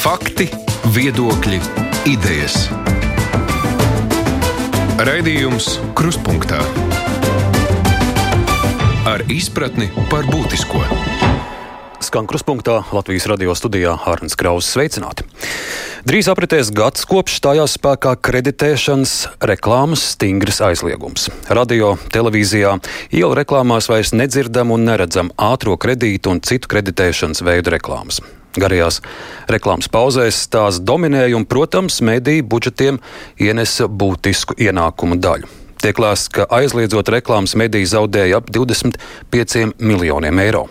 Fakti, viedokļi, idejas. Raidījums Kruspunkta ar izpratni par būtisko. Skan kruspunktā Latvijas radio studijā Hārns Krauss sveicināti. Drīz apritēs gads, kopš stājās spēkā kreditēšanas reklāmas stingrs aizliegums. Radio, televīzijā, ielu reklāmās vairs nedzirdam un neredzam ātro kredītu un citu kreditēšanas veidu reklāmas. Garajās reklāmas pauzēs tās dominēja un, protams, mediju budžetiem ienesa būtisku ienākumu daļu. Tiek lēsts, ka aizliedzot reklāmas mediju zaudēja ap 25 miljoniem eiro.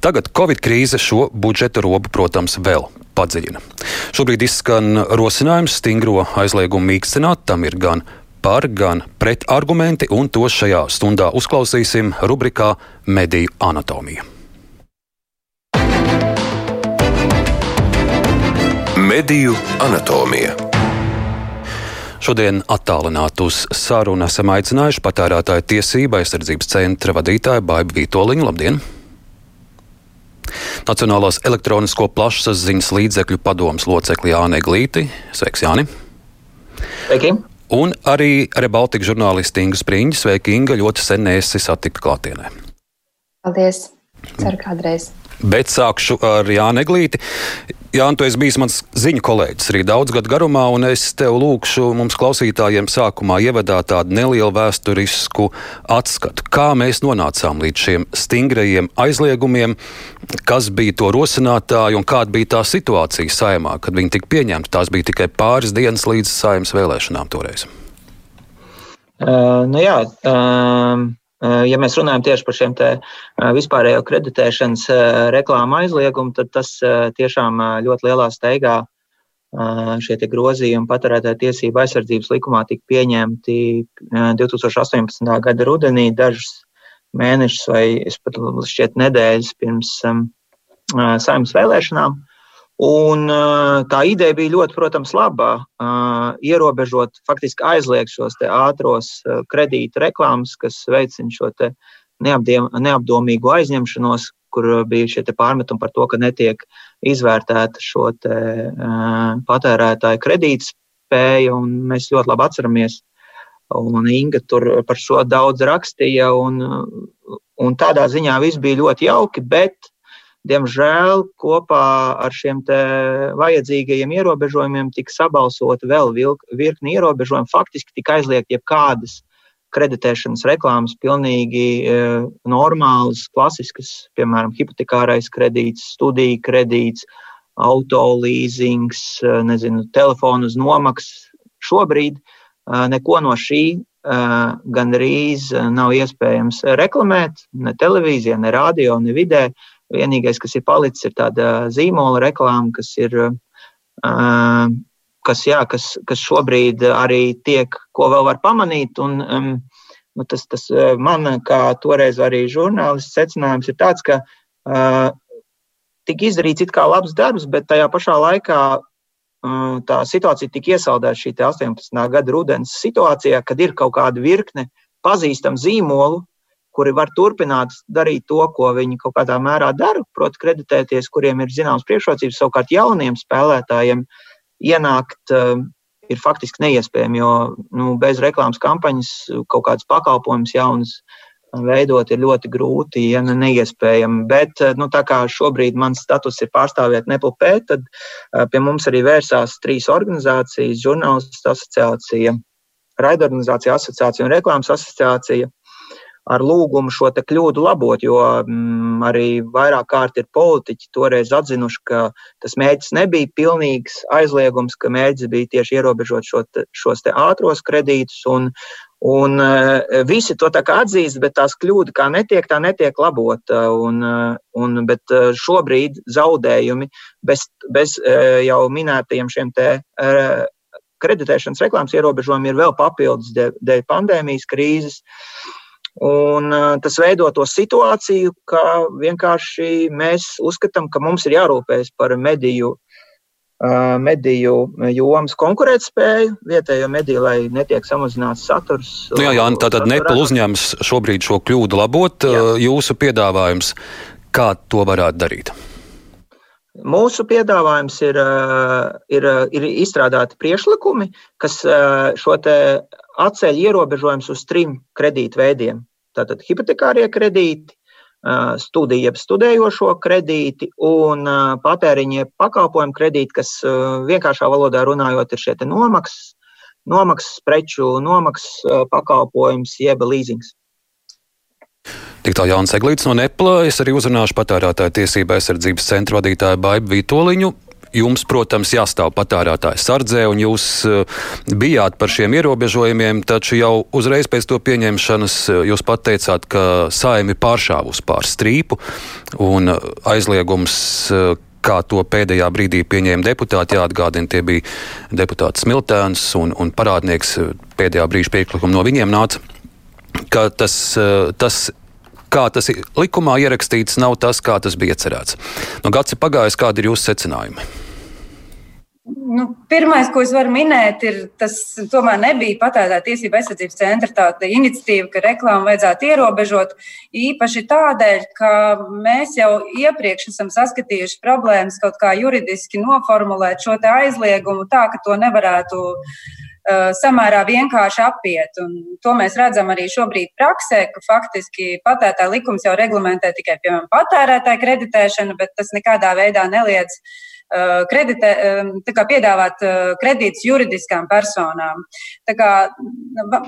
Tagad Covid krīze šo budžeta robu, protams, vēl padziļina. Šobrīd izskan rosinājums stingro aizliegumu mīkstināt, tam ir gan par, gan pret argumenti, un to šajā stundā uzklausīsim rubrikā Mediju anatomija. Mediju anatomija. Šodien attālināti uz sarunu esam aicinājuši patērētāju tiesību aizsardzības centra vadītāju Baibu Vitoļiņu. Labdien! Nacionālās elektronisko plašsaziņas līdzekļu padomas locekli Jāni Glīti. Sveiks, Jāni! Sveiki! Un arī Rebaltika žurnālisti Inga Spriņģa. Sveiki, Inga! Ļoti sen esi satikta klātienē. Paldies! Ceru kādreiz! Bet sākšu ar Jānu Eglīti. Jā, tu esi bijis mans ziņu kolēģis arī daudz gadu garumā, un es tev lūkšu mums klausītājiem sākumā ievadā tādu nelielu vēsturisku atskatu. Kā mēs nonācām līdz šiem stingrajiem aizliegumiem, kas bija to rosinātāji un kāda bija tā situācija saimā, kad viņi tika pieņemti. Tās bija tikai pāris dienas līdz saimas vēlēšanām toreiz. Uh, nu jā, um, ja mēs runājam tieši par šiem eh, vispārējo kreditēšanas eh, reklāmu aizliegumu, tad tas tiešām ļoti lielā steigā šie grozījumi patērētāju tiesību aizsardzības likumā tika pieņemti 2018. gada rudenī, dažus mēnešus vai pat šķiet nedēļas pirms saimnes vēlēšanām. Un tā ideja bija ļoti, protams, laba. Ierobežot, faktiski aizliegt šos ātros kredītu reklāmas, kas veicina šo neapdomīgu aizņemšanos, kur bija šie pārmetumi par to, ka netiek izvērtēta šo patērētāju kredītspēju. Mēs ļoti labi atceramies, un Inga tur par šo daudz rakstīja. Un, un tādā ziņā viss bija ļoti jauki, bet Diemžēl kopā ar šiem vajadzīgajiem ierobežojumiem tika sabalsota vēl virkni ierobežojumu. Faktiski tika aizliegt jebkādas kreditēšanas reklāmas, pilnīgi e, normālas, klasiskas, piemēram, hipotekārais kredīts, studiju kredīts, auto leasings, e, nezinu, telefonu uz nomaksu. Šobrīd e, neko no šī e, gandrīz nav iespējams reklamēt, ne televīzijā, ne radio, ne vidē. Vienīgais, kas ir palicis, ir tāda zīmola reklāma, kas ir. Kas, jā, kas, kas šobrīd arī tiek, ko vēl var pamanīt. Un, um, nu, tas, tas man, kā toreiz arī žurnālists, secinājums ir tāds, ka uh, tika izdarīts it kā labs darbs, bet tajā pašā laikā uh, tā situācija tika iesaldēta šī 18. gada rudens situācijā, kad ir kaut kāda virkne pazīstamu zīmolu, kuri var turpināt darīt to, ko viņi kaut kādā mērā dara, proti, kreditēties, kuriem ir zināmas priekšrocības, savukārt jauniem spēlētājiem ienākt uh, ir faktiski neiespējami, jo nu, bez reklāmas kampaņas kaut kādas pakalpojumus jaunas veidot ir ļoti grūti, ja ne neiespējami. Bet, eh, nu, tā kā šobrīd mans status ir pārstāvēt NPLP, tad pie mums arī vērsās trīs organizācijas - žurnālistu asociācija, raidorganizācija asociācija un reklāmas asociācija ar lūgumu šo kļūdu labot, jo mm, arī vairāk kārt ir politiķi toreiz atzinuši, ka tas mērķis nebija pilnīgs aizliegums, ka mērķis bija tieši ierobežot šo te, šos te ātros kredītus. Un, un uh, visi to tā kā atzīst, bet tās kļūda kā netiek, tā netiek labota. Un, uh, un, bet uh, šobrīd zaudējumi bez, bez jau minētajiem šiem te. Kreditēšanas reklāmas ierobežojumi ir vēl papildus dēļ pandēmijas krīzes. Uh, Un tas veido to situāciju, ka vienkārši mēs uzskatām, ka mums ir jārūpējas par mediju, mediju jomas konkurētspēju, vietējo mediju, lai netiek samazināts saturs. Nu jā, jā, tātad Nepal uzņems šobrīd šo kļūdu labot. Jā. Jūsu piedāvājums, kā to varētu darīt? Mūsu piedāvājums ir, ir, ir izstrādāti priekšlikumi, kas šo atceļ ierobežojumus uz trim kredītveidiem. Tātad hipotekārie kredīti, studiju, jeb studējošo kredīti un patēriņa pakalpojumu kredīti, kas vienkāršā valodā runājot ir šie nomaksas, nomaksas preču, nomaksas pakalpojums jeb līzings. Tik tā Jānis Eglīts no Nepla. Es arī uzrunāšu patērētāju tiesību aizsardzības centra vadītāju Baibu Vitoļiņu. Jums, protams, jāstāv patērētāja sardzē, un jūs uh, bijāt par šiem ierobežojumiem, taču jau uzreiz pēc to pieņemšanas uh, jūs pateicāt, ka saimi pāršāvus pār strīpu un uh, aizliegums kā to pēdējā brīdī pieņēma deputāti. Jāatgādina, tie bija deputāts Smiltēns un, un parādnieks pēdējā brīža priekšlikumu no viņiem nāca. Tas, tas kā tas likumā ierakstīts, nav tas, kā tas bija cerēts. Nu, gads ir pagājis, kādi ir jūsu secinājumi? Nu, pirmais, ko es varu minēt, ir tas, tomēr nebija patērētāja tiesība aizsardzības centra tāda iniciatīva, ka reklāmu vajadzētu ierobežot. Īpaši tādēļ, ka mēs jau iepriekš esam saskatījuši problēmas kaut kā juridiski noformulēt šo aizliegumu tā, ka to nevarētu samērā vienkārši apiet. Un to mēs redzam arī šobrīd praksē, ka faktiski patērētāja likums jau reglamentē tikai piemēram patērētāja kreditēšanu, bet tas nekādā veidā neliedz kreditē, um, piedāvāt uh, kredītus juridiskām personām. Tā kā,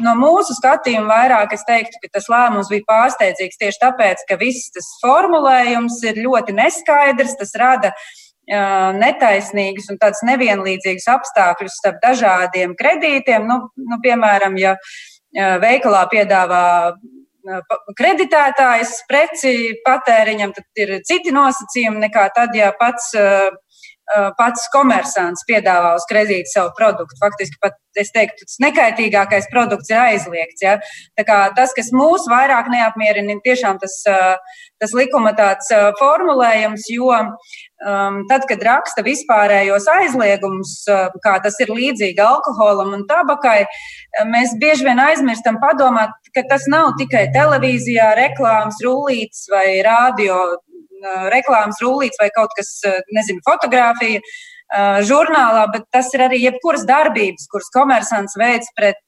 no mūsu skatījuma vairāk es teiktu, ka tas lēmums bija pārsteidzīgs tieši tāpēc, ka viss tas formulējums ir ļoti neskaidrs, tas rada netaisnīgus un tādus nevienlīdzīgus apstākļus starp dažādiem kredītiem. Nu, nu, piemēram, ja veikalā piedāvā kreditētājs preci patēriņam, tad ir citi nosacījumi nekā tad, ja pats pats komersants piedāvā uz kredītu savu produktu. Faktiski pat es teiktu, tas nekaitīgākais produkts ir aizliegts. Ja? Tas, kas mūs vairāk neapmierina, ir tiešām tas, tas likuma tāds formulējums, jo um, tad, kad raksta vispārējos aizliegumus, kā tas ir līdzīgi alkoholam un tabakai, mēs bieži vien aizmirstam padomāt, ka tas nav tikai televīzijā, reklāmas rullītes vai radio reklāmas rullīts vai kaut kas, nezinu, fotografija žurnālā, bet tas ir arī jebkuras darbības, kuras komersants veids pret,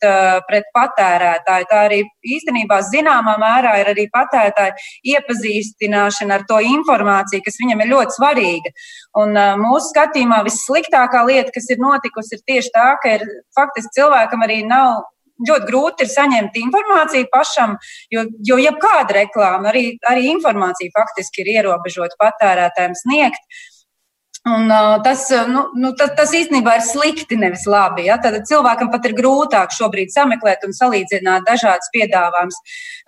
pret patērētāju. Tā arī īstenībā zināmā mērā ir arī patērētāja iepazīstināšana ar to informāciju, kas viņam ir ļoti svarīga. Un mūsu skatījumā vissliktākā lieta, kas ir notikusi, ir tieši tā, ka ir faktiski cilvēkam arī nav ļoti grūti ir saņemt informāciju pašam, jo, jo jebkāda reklāma, arī, arī informācija faktiski ir ierobežota patērētājiem sniegt. Un, uh, tas, nu, nu, tas, tas īstenībā ir slikti, nevis labi. Ja? Tad cilvēkam pat ir grūtāk šobrīd sameklēt un salīdzināt dažādas piedāvājumus.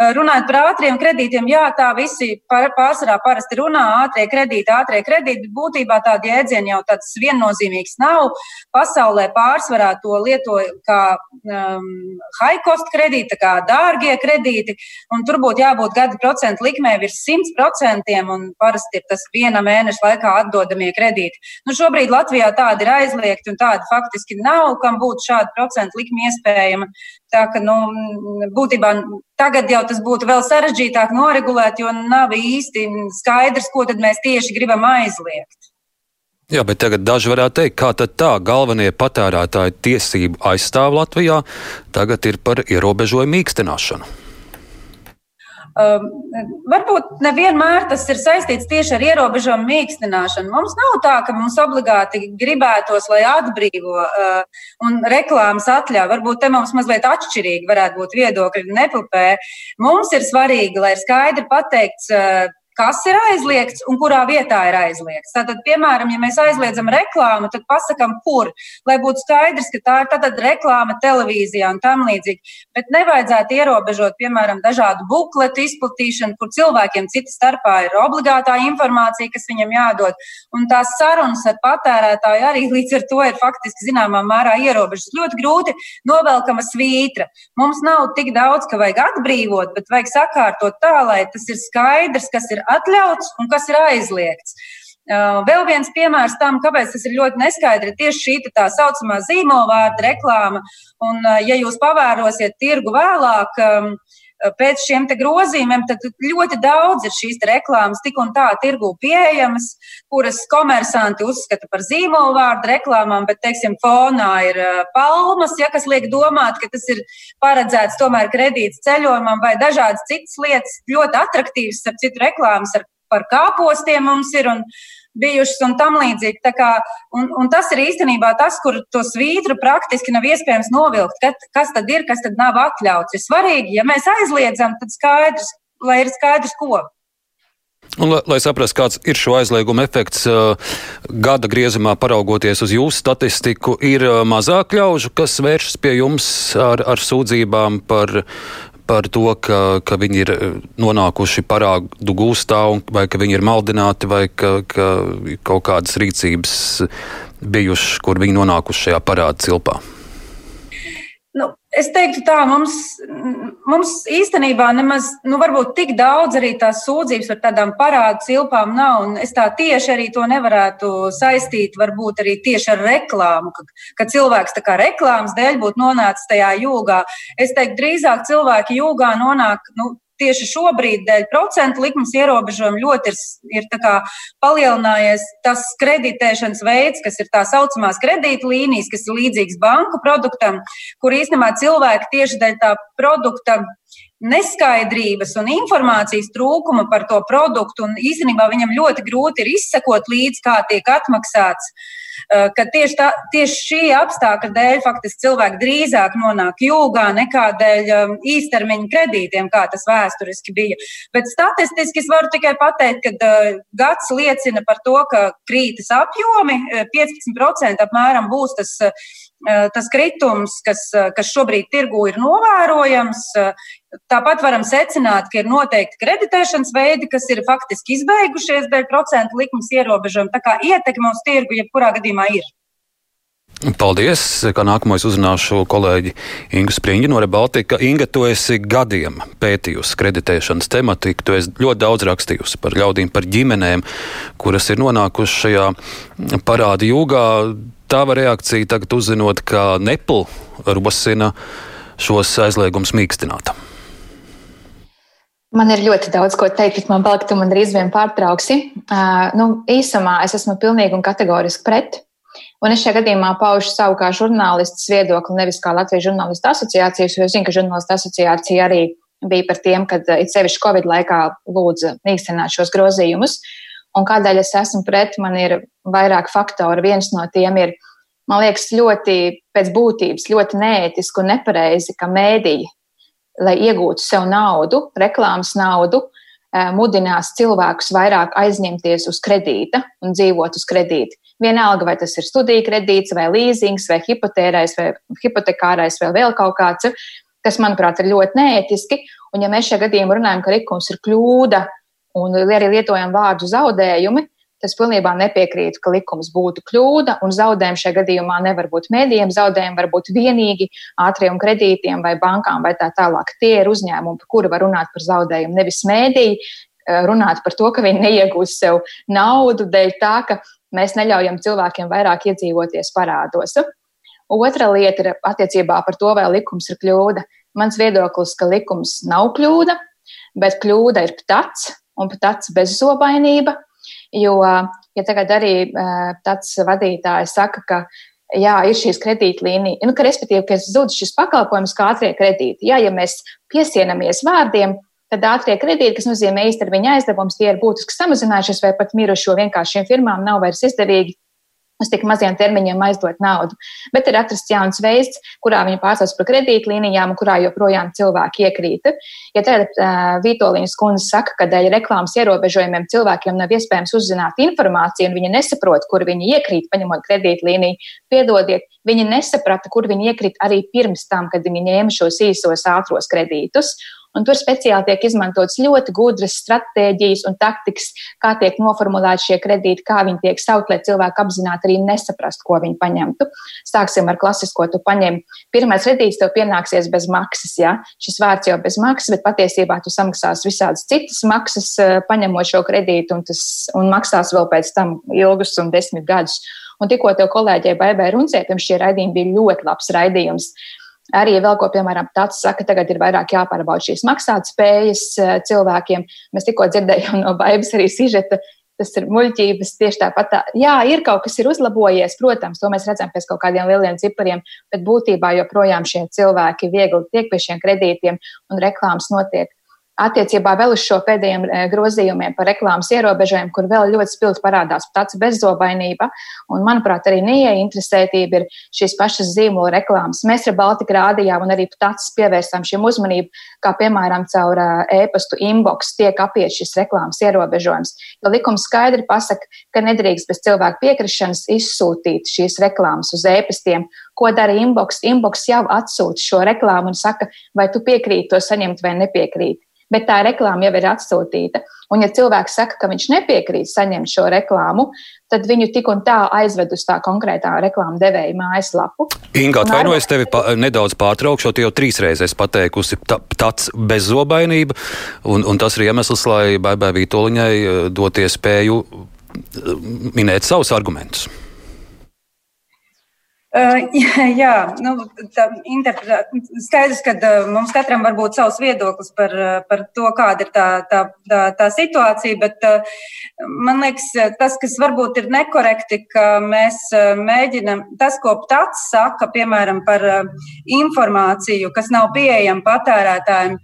Uh, runājot par ātriem kredītiem, jā, tā visi pārsvarā parasti runā ātrie kredīti, ātrie kredīti, bet būtībā tādi jēdzieni jau tāds viennozīmīgs nav. Pasaulē pārsvarā to lieto kā um, high cost kredīti, kā dārgie kredīti, un tur būtu jābūt gada procentu likmē virs 100%, un parasti ir tas viena mēneša laikā atdodamie kredīti kredīti. Nu, šobrīd Latvijā tādi ir aizliegti un tādi faktiski nav, kam būtu šāda procentu likme iespējama. Tā ka, nu, būtībā tagad jau tas būtu vēl sarežģītāk noregulēt, jo nav īsti skaidrs, ko tad mēs tieši gribam aizliegt. Jā, bet tagad daži varētu teikt, kā tad tā galvenie patērētāju tiesību aizstāv Latvijā tagad ir par ierobežojumu mīkstināšanu. Um, varbūt nevienmēr tas ir saistīts tieši ar ierobežojumu mīkstināšanu. Mums nav tā, ka mums obligāti gribētos, lai atbrīvo uh, un reklāmas atļauj. Varbūt te mums mazliet atšķirīgi varētu būt viedokļi nepilpē. Mums ir svarīgi, lai ir skaidri pateikts, uh, kas ir aizliegts un kurā vietā ir aizliegts. Tātad, piemēram, ja mēs aizliedzam reklāmu, tad pasakām, kur, lai būtu skaidrs, ka tā ir tātad reklāma televīzijā un tam līdzīgi. Bet nevajadzētu ierobežot, piemēram, dažādu bukletu izplatīšanu, kur cilvēkiem cita starpā ir obligātā informācija, kas viņam jādod. Un tās sarunas ar patērētāju arī līdz ar to ir faktiski zināmā mērā ierobežotas. Ļoti grūti novelkama svītra. Mums nav tik daudz, ka vajag atbrīvot, bet vajag sakārtot tā, lai tas ir skaidrs, kas ir atļauts un kas ir aizliegts. Uh, vēl viens piemērs tam, kāpēc tas ir ļoti neskaidri, ir tieši šī tā saucamā zīmolvārda reklāma. Un, uh, ja jūs pavērosiet tirgu vēlāk, um, pēc šiem grozījumiem ļoti daudz ir šīs reklāmas tik un tā tirgū pieejamas, kuras komersanti uzskata par zīmolu vārdu reklāmām, bet, teiksim, fonā ir palmas, ja, kas liek domāt, ka tas ir paredzēts tomēr kredīts ceļojumam vai dažādas citas lietas, ļoti attraktīvas, ap citu reklāmas ar, par kāpostiem mums ir. Un, bijušas un tam līdzīgi. Kā, un, un tas ir īstenībā tas, kur to svītru praktiski nav iespējams novilkt. Kad, kas tad ir, kas tad nav atļauts. Ir svarīgi, ja mēs aizliedzam, tad skaidrs, lai ir skaidrs, ko. Un, lai, lai saprastu, kāds ir šo aizliegumu efekts, gada griezumā paraugoties uz jūsu statistiku, ir mazāk ļaužu, kas vēršas pie jums ar, ar sūdzībām par par to, ka, ka viņi ir eh, nonākuši parādu gūstā, un, vai ka viņi ir maldināti, vai ka, ka kaut kādas rīcības bijušas, kur viņi nonākuši šajā parādu cilpā. Nu, es teiktu, tā mums, mums īstenībā nemaz, nu, varbūt tik daudz arī tās sūdzības par tādām parādu cilpām nav. Es tā tieši arī to nevarētu saistīt, varbūt arī tieši ar reklāmu, ka, ka cilvēks tā kā reklāmas dēļ būtu nonācis tajā jūgā. Es teiktu, drīzāk cilvēki jūgā nonāk, nu, tieši šobrīd dēļ procentu likmes ierobežojuma ļoti ir, ir palielinājies tas kreditēšanas veids, kas ir tā saucamās kredītlīnijas, kas ir līdzīgs banku produktam, kur īstenībā cilvēki tieši dēļ tā produkta neskaidrības un informācijas trūkuma par to produktu, un īstenībā viņam ļoti grūti ir izsekot līdzi, kā tiek atmaksāts. Eh, ka tieši, tā, tieši šī apstākļa dēļ faktiski cilvēki drīzāk nonāk jūgā nekā dēļ um, īstermiņa kredītiem, kā tas vēsturiski bija. Bet statistiski es varu tikai pateikt, ka uh, gads liecina par to, ka krītas apjomi 15% eh, apmēram būs tas tas kritums, kas, kas šobrīd tirgū ir novērojams, Tāpat varam secināt, ka ir noteikti kreditēšanas veidi, kas ir faktiski izbeigušies dēļ procentu likmes ierobežojuma. Tā kā ietekme uz tirgu jebkurā gadījumā ir. Paldies! Kā nākamais uzrunāšu kolēģi Ingu Spriņģi no Rebaltika. Inga, tu esi gadiem pētījusi kreditēšanas tematiku, tu esi ļoti daudz rakstījusi par ļaudīm, par ģimenēm, kuras ir nonākušas šajā parāda jūgā. Tava reakcija tagad uzzinot, ka Nepal rosina šos aizliegumus mīkstināt. Man ir ļoti daudz ko teikt, bet man bail, ka tu man drīz vien pārtrauksi. Uh, nu, īsumā es esmu pilnīgi un kategoriski pret. Un es šajā gadījumā paužu savu kā žurnālistas viedokli, nevis kā Latvijas žurnālistu asociācijas, jo es zinu, ka žurnālistu asociācija arī bija par tiem, kad it sevišķi Covid laikā lūdza mīkstināt šos grozījumus. Un kādēļ es esmu pret, man ir vairāk faktori. Viens no tiem ir, man liekas, ļoti pēc būtības, ļoti neētiski un nepareizi, ka mēdīji lai iegūtu sev naudu, reklāmas naudu, eh, mudinās cilvēkus vairāk aizņemties uz kredīta un dzīvot uz kredīta. Vienalga, vai tas ir studiju kredīts, vai līzings, vai hipotērais, vai hipotekārais, vai vēl kaut kāds, kas, manuprāt, ir ļoti neētiski. Un, ja mēs šajā gadījumā runājam, ka likums ir kļūda un arī lietojam vārdu zaudējumi, Tas pilnībā nepiekrītu, ka likums būtu kļūda, un zaudējumi šajā gadījumā nevar būt mēdījiem. Zaudējumi var būt vienīgi ātriem kredītiem vai bankām vai tā tālāk. Tie ir uzņēmumi, par kuri var runāt par zaudējumu, nevis mēdīji eh, runāt par to, ka viņi neiegūs sev naudu dēļ tā, ka mēs neļaujam cilvēkiem vairāk iedzīvoties parādos. Otra lieta ir attiecībā par to, vai likums ir kļūda. Mans viedoklis, ka likums nav kļūda, bet kļūda ir ptats un ptats bezzobainība. Jo, ja tagad arī tāds vadītājs saka, ka jā, ir šīs kredītlīnijas, nu, ka respektīvi, ka zudis šis pakalpojums kā ātrie kredīti. Jā, ja mēs piesienamies vārdiem, tad ātrie kredīti, kas nozīmē īstermiņa aizdevums, tie ir būtiski samazinājušies vai pat miruši, jo vienkārši šīm firmām nav vairs izdevīgi uz tik maziem termiņiem aizdot naudu. Bet ir atrasts jauns veids, kurā viņi pārsauc par kredītlīnijām, kurā joprojām cilvēki iekrīt. Ja tagad uh, Vitoļņas kundze saka, ka dēļ reklāmas ierobežojumiem cilvēkiem nav iespējams uzzināt informāciju, un viņi nesaprot, kur viņi iekrīt, paņemot kredītlīniju, piedodiet, viņi nesaprata, kur viņi iekrīt arī pirms tam, kad viņi ņēma šos īsos ātros kredītus. Un tur speciāli tiek izmantotas ļoti gudras stratēģijas un taktikas, kā tiek noformulēti šie kredīti, kā viņi tiek saukt, lai cilvēki apzināti arī nesaprastu, ko viņi paņemtu. Sāksim ar klasisko. Tu paņem pirmais kredīts, tev pienāksies bez maksas. Ja? Šis vārds jau bez maksas, bet patiesībā tu samaksāsi visādas citas maksas, eh, paņemot šo kredītu, un, tas, un maksās vēl pēc tam ilgus un desmit gadus. Un tikko tev kolēģei Baibai Runcē, pirms šie raidījumi bija ļoti labs raidījums Arī vēl ko, piemēram, tāds saka, tagad ir vairāk jāpārbauda šīs maksātspējas cilvēkiem. Mēs tikko dzirdējām no baigas arī sižeta. Tas ir muļķības tieši tāpat. Tā. Jā, ir kaut kas ir uzlabojies, protams, to mēs redzam pēc kaut kādiem lieliem cipariem, bet būtībā joprojām šie cilvēki viegli tiek pie šiem kredītiem un reklāmas notiek attiecībā vēl uz šo pēdējiem eh, grozījumiem par reklāmas ierobežojumu, kur vēl ļoti spilgti parādās tāds bezzobainība. Un, manuprāt, arī neieinteresētība ir šīs pašas zīmola reklāmas. Mēs ar Baltiku rādījām un arī tāds pievērstām šiem uzmanību, kā piemēram caur eh, e-pastu inbox tiek apiet šis reklāmas ierobežojums. Jo likums skaidri pasaka, ka nedrīkst bez cilvēku piekrišanas izsūtīt šīs reklāmas uz e-pastiem. Ko dara inbox? Inbox jau atsūta šo reklāmu un saka, vai tu piekrīti to saņemt vai nepiekrīti bet tā reklāma jau ir atsūtīta. Un, ja cilvēks saka, ka viņš nepiekrīt saņemt šo reklāmu, tad viņu tik un tā aizved uz tā konkrētā reklāmas devēja mājaslapu. Inga, atvainojos tevi pa, nedaudz pārtraukšot, jau trīs reizes pateikusi ta, tāds bezzobainība, un, un tas ir iemesls, lai Baibai Vītoliņai eh, dot iespēju eh, minēt savus argumentus. Uh, jā, nu, tā skaidrs, ka uh, mums katram var būt savs viedoklis par, uh, par to, kāda ir tā, tā, tā, tā situācija, bet man liekas, tas, kas varbūt ir nekorekti, ka mēs mēģinam, tas, ko pats saka, piemēram, par informāciju, kas nav pieejama patērētājiem,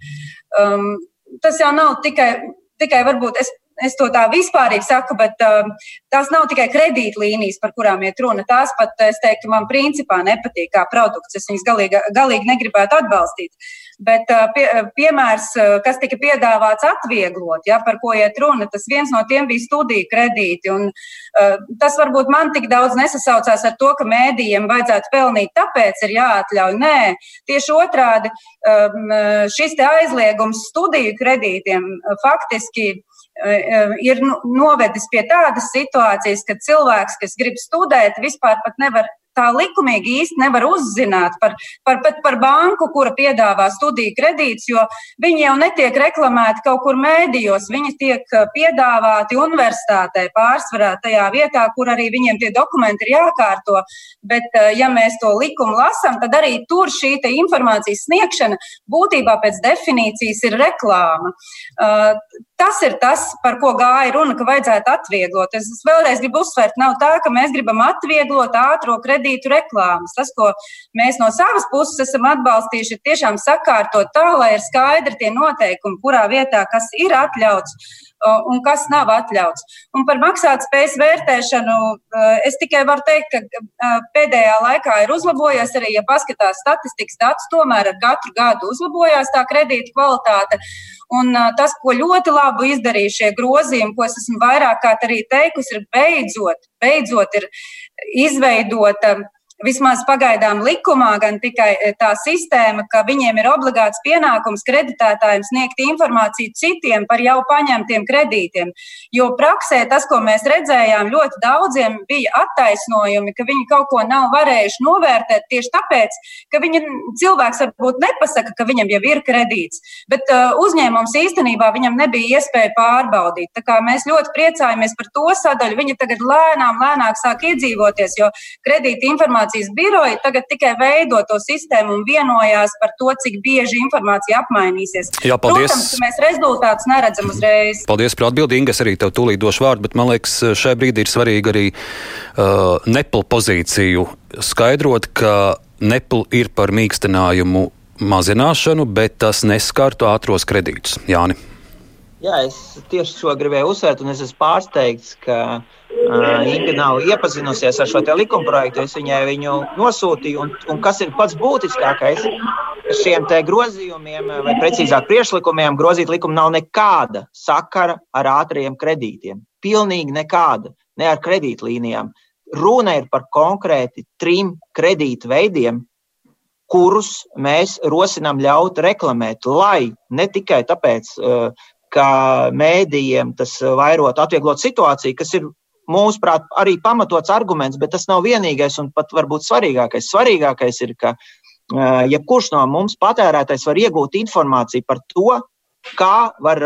um, tas jau nav tikai, tikai varbūt es es to tā vispārīgi saku, bet uh, tās nav tikai kredītlīnijas, par kurām iet runa. Tās pat, es teiktu, man principā nepatīk kā produkts. Es viņas galīgi, galīgi negribētu atbalstīt. Bet uh, pie, piemērs, uh, kas tika piedāvāts atvieglot, ja, par ko iet runa, tas viens no tiem bija studiju kredīti. Un, uh, tas varbūt man tik daudz nesasaucās ar to, ka mēdījiem vajadzētu pelnīt, tāpēc ir jāatļauj. Nē, tieši otrādi, um, šis aizliegums studiju kredītiem faktiski ir novedis pie tādas situācijas, ka cilvēks, kas grib studēt, vispār pat nevar tā likumīgi īsti nevar uzzināt par, par, par, par banku, kura piedāvā studiju kredītus, jo viņi jau netiek reklamēti kaut kur mēdījos. Viņi tiek eh, piedāvāti universitātē pārsvarā tajā vietā, kur arī viņiem tie dokumenti ir jākārto. Bet, eh, ja mēs to likumu lasām, tad arī tur šī informācijas sniegšana būtībā pēc definīcijas ir reklāma. Tas ir tas, par ko gāja runa, ka vajadzētu atvieglot. Es vēlreiz gribu uzsvērt, nav tā, ka mēs gribam atvieglot ātrā kredītu reklāmas. Tas, ko mēs no savas puses esam atbalstījuši, ir tiešām sakārtot tā, lai ir skaidri tie noteikumi, kurā vietā kas ir atļauts un kas nav atļauts. Un par maksātspējas vērtēšanu es tikai varu teikt, ka pēdējā laikā ir uzlabojies arī, ja paskatās statistikas datus, tomēr ar katru gadu uzlabojās tā kredīta kvalitāte. Un tas, ko ļoti labi izdarīja šie grozījumi, ko es esmu vairāk kārt arī teikusi, ir beidzot, beidzot ir izveidota vismaz pagaidām likumā, gan tikai eh, tā sistēma, ka viņiem ir obligāts pienākums kreditētājiem sniegt informāciju citiem par jau paņemtiem kredītiem. Jo praksē tas, ko mēs redzējām, ļoti daudziem bija attaisnojumi, ka viņi kaut ko nav varējuši novērtēt tieši tāpēc, ka viņa cilvēks varbūt nepasaka, ka viņam jau ir kredīts, bet uh, uzņēmums īstenībā viņam nebija iespēja pārbaudīt. Tā kā mēs ļoti priecājamies par to sadaļu, viņi tagad lēnām, lēnāk sāk iedzīvoties, jo kredīta informācija informācijas biroji tagad tikai veido to sistēmu un vienojās par to, cik bieži informācija apmainīsies. Jā, paldies. Protams, mēs rezultātus neredzam uzreiz. Paldies par atbildi, Inga. Es arī tev tūlīt došu vārdu, bet man liekas, šai brīdī ir svarīgi arī uh, nepla pozīciju skaidrot, ka nepla ir par mīkstinājumu mazināšanu, bet tas neskartu ātros kredītus. Jāni. Jā, es tieši to gribēju uzsvērt, un es esmu pārsteigts, ka Uh, Inga nav iepazinusies ar šo likumprojektu. Es viņai viņu nosūtīju. Un, un kas ir pats būtiskākais? Šiem grozījumiem, vai precīzāk priekšlikumiem, grozīt likumu nav nekāda sakara ar ātriem kredītiem. Pilnīgi nekāda, ne ar kredītlīnijām. Runa ir par konkrēti trim kredītu veidiem, kurus mēs rosinām ļaut reklamēt, lai ne tikai tāpēc, ka mēdījiem tas vairot, atvieglot situāciju, kas ir mūsuprāt, arī pamatots arguments, bet tas nav vienīgais un pat varbūt svarīgākais. Svarīgākais ir, ka jebkurš no mums patērētājs var iegūt informāciju par to, kā var,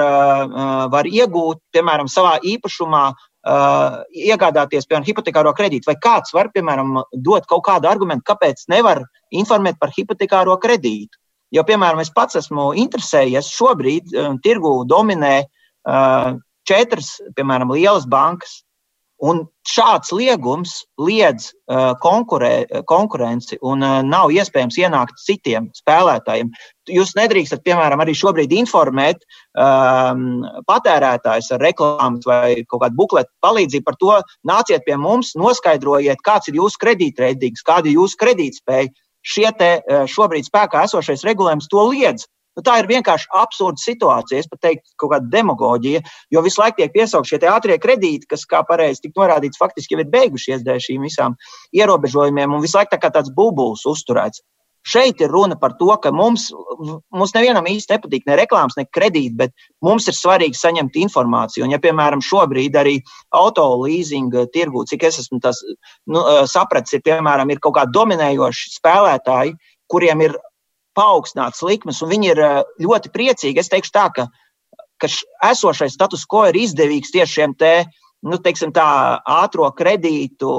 var iegūt, piemēram, savā īpašumā uh, iegādāties, piemēram, hipotekāro kredītu, vai kāds var, piemēram, dot kaut kādu argumentu, kāpēc nevar informēt par hipotekāro kredītu. Jo, piemēram, es pats esmu interesējies, šobrīd um, tirgu dominē uh, četras, piemēram, lielas bankas. Un šāds liegums liedz uh, konkurē, konkurenci un uh, nav iespējams ienākt citiem spēlētājiem. Jūs nedrīkstat, piemēram, arī šobrīd informēt um, patērētājus ar reklāmas vai kaut kādu bukletu palīdzību par to, nāciet pie mums, noskaidrojiet, kāds ir jūsu kredītreidīgs, kāda ir jūsu kredītspēja. Šie te, uh, šobrīd spēkā esošais regulējums to liedz. Nu, tā ir vienkārši absurda situācija. Es pat teiktu, kaut kāda demagoģija, jo visu laiku tiek piesaukt šie ātrie kredīti, kas, kā pareizi tika norādīts, faktiski jau ir beigušies dēļ šīm visām ierobežojumiem, un visu laiku tā kā tāds bubulis uzturēts. Šeit ir runa par to, ka mums, mums nevienam īsti nepatīk ne reklāmas, ne kredīti, bet mums ir svarīgi saņemt informāciju. Un, ja, piemēram, šobrīd arī auto leasinga tirgū, cik es esmu tas, nu, sapratis, ir, piemēram, ir kaut kādi dominējoši spēlētāji, kuriem ir paaugstināts likmes, un viņi ir ļoti priecīgi. Es teikšu tā, ka, ka esošais status quo ir izdevīgs tieši šiem te. Nu, teiksim, tā ātrā kredītu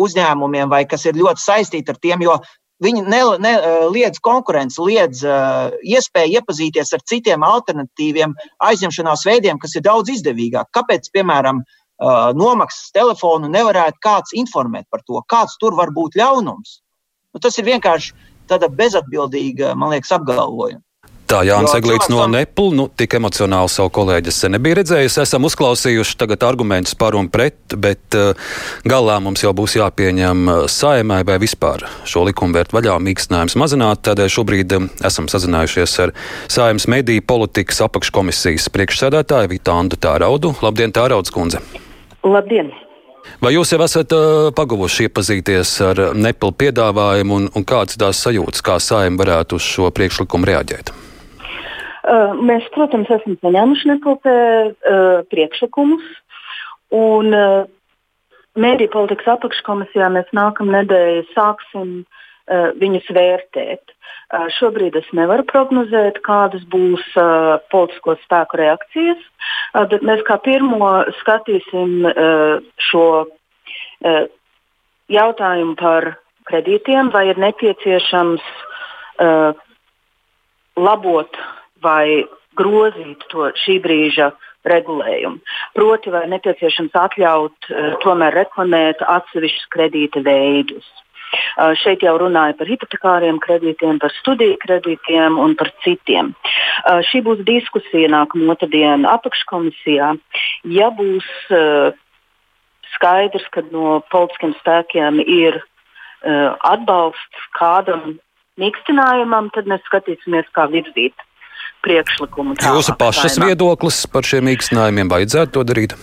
uzņēmumiem, vai kas ir ļoti saistīti ar tiem, jo viņi ne, ne, eh, liedz konkurenci, liedz uh, iespēju iepazīties ar citiem alternatīviem aizņemšanās veidiem, kas ir daudz izdevīgāk. Kāpēc, piemēram, uh, nomaksas telefonu nevarētu kāds informēt par to, kāds tur var būt ļaunums? Nu, tas ir vienkārši tāda bezatbildīga, man liekas, apgalvojuma. Tā Jānis Eglīts no Nepla, nu, tik emocionāli savu kolēģi sen nebija redzējis. Esam uzklausījuši tagad argumentus par un pret, bet uh, galā mums jau būs jāpieņem uh, saimai vai vispār šo likumu vērt vaļā, mīkstinājums mazināt. Tādēļ šobrīd um, esam sazinājušies ar saimas mediju politikas apakškomisijas priekšsēdētāju Vitāndu Tāraudu. Labdien, Tārauds kundze! Labdien! Vai jūs jau esat uh, paguvuši iepazīties ar Nepal piedāvājumu un, un kādas tās sajūtas, kā saima varētu uz šo priekšlikumu reaģēt? Uh, mēs, protams, esam saņēmuši Nepalpē uh, priekšlikumus. Un uh, Mēdī politikas apakškomisijā mēs nākamnedēļ sāksim uh, viņus vērtēt. Uh, šobrīd es nevaru prognozēt, kādas būs uh, politisko spēku reakcijas, uh, bet mēs kā pirmo skatīsim uh, šo uh, jautājumu par kredītiem, vai ir nepieciešams uh, labot vai grozīt to šī brīža regulējumu. Proti, vai nepieciešams atļaut uh, tomēr reklamēt atsevišķus kredīta veidus. Uh, šeit jau runāja par hipotekāriem kredītiem, par studiju kredītiem un par citiem. Uh, šī būs diskusija nākamā otrdiena apakškomisijā. Ja būs skaidrs, ka no politiskiem spēkiem ir atbalsts kādam mīkstinājumam, tad mēs skatīsimies, kā virzīt priekšlikumu. Jūsu pašas viedoklis par šiem mīkstinājumiem vajadzētu to darīt?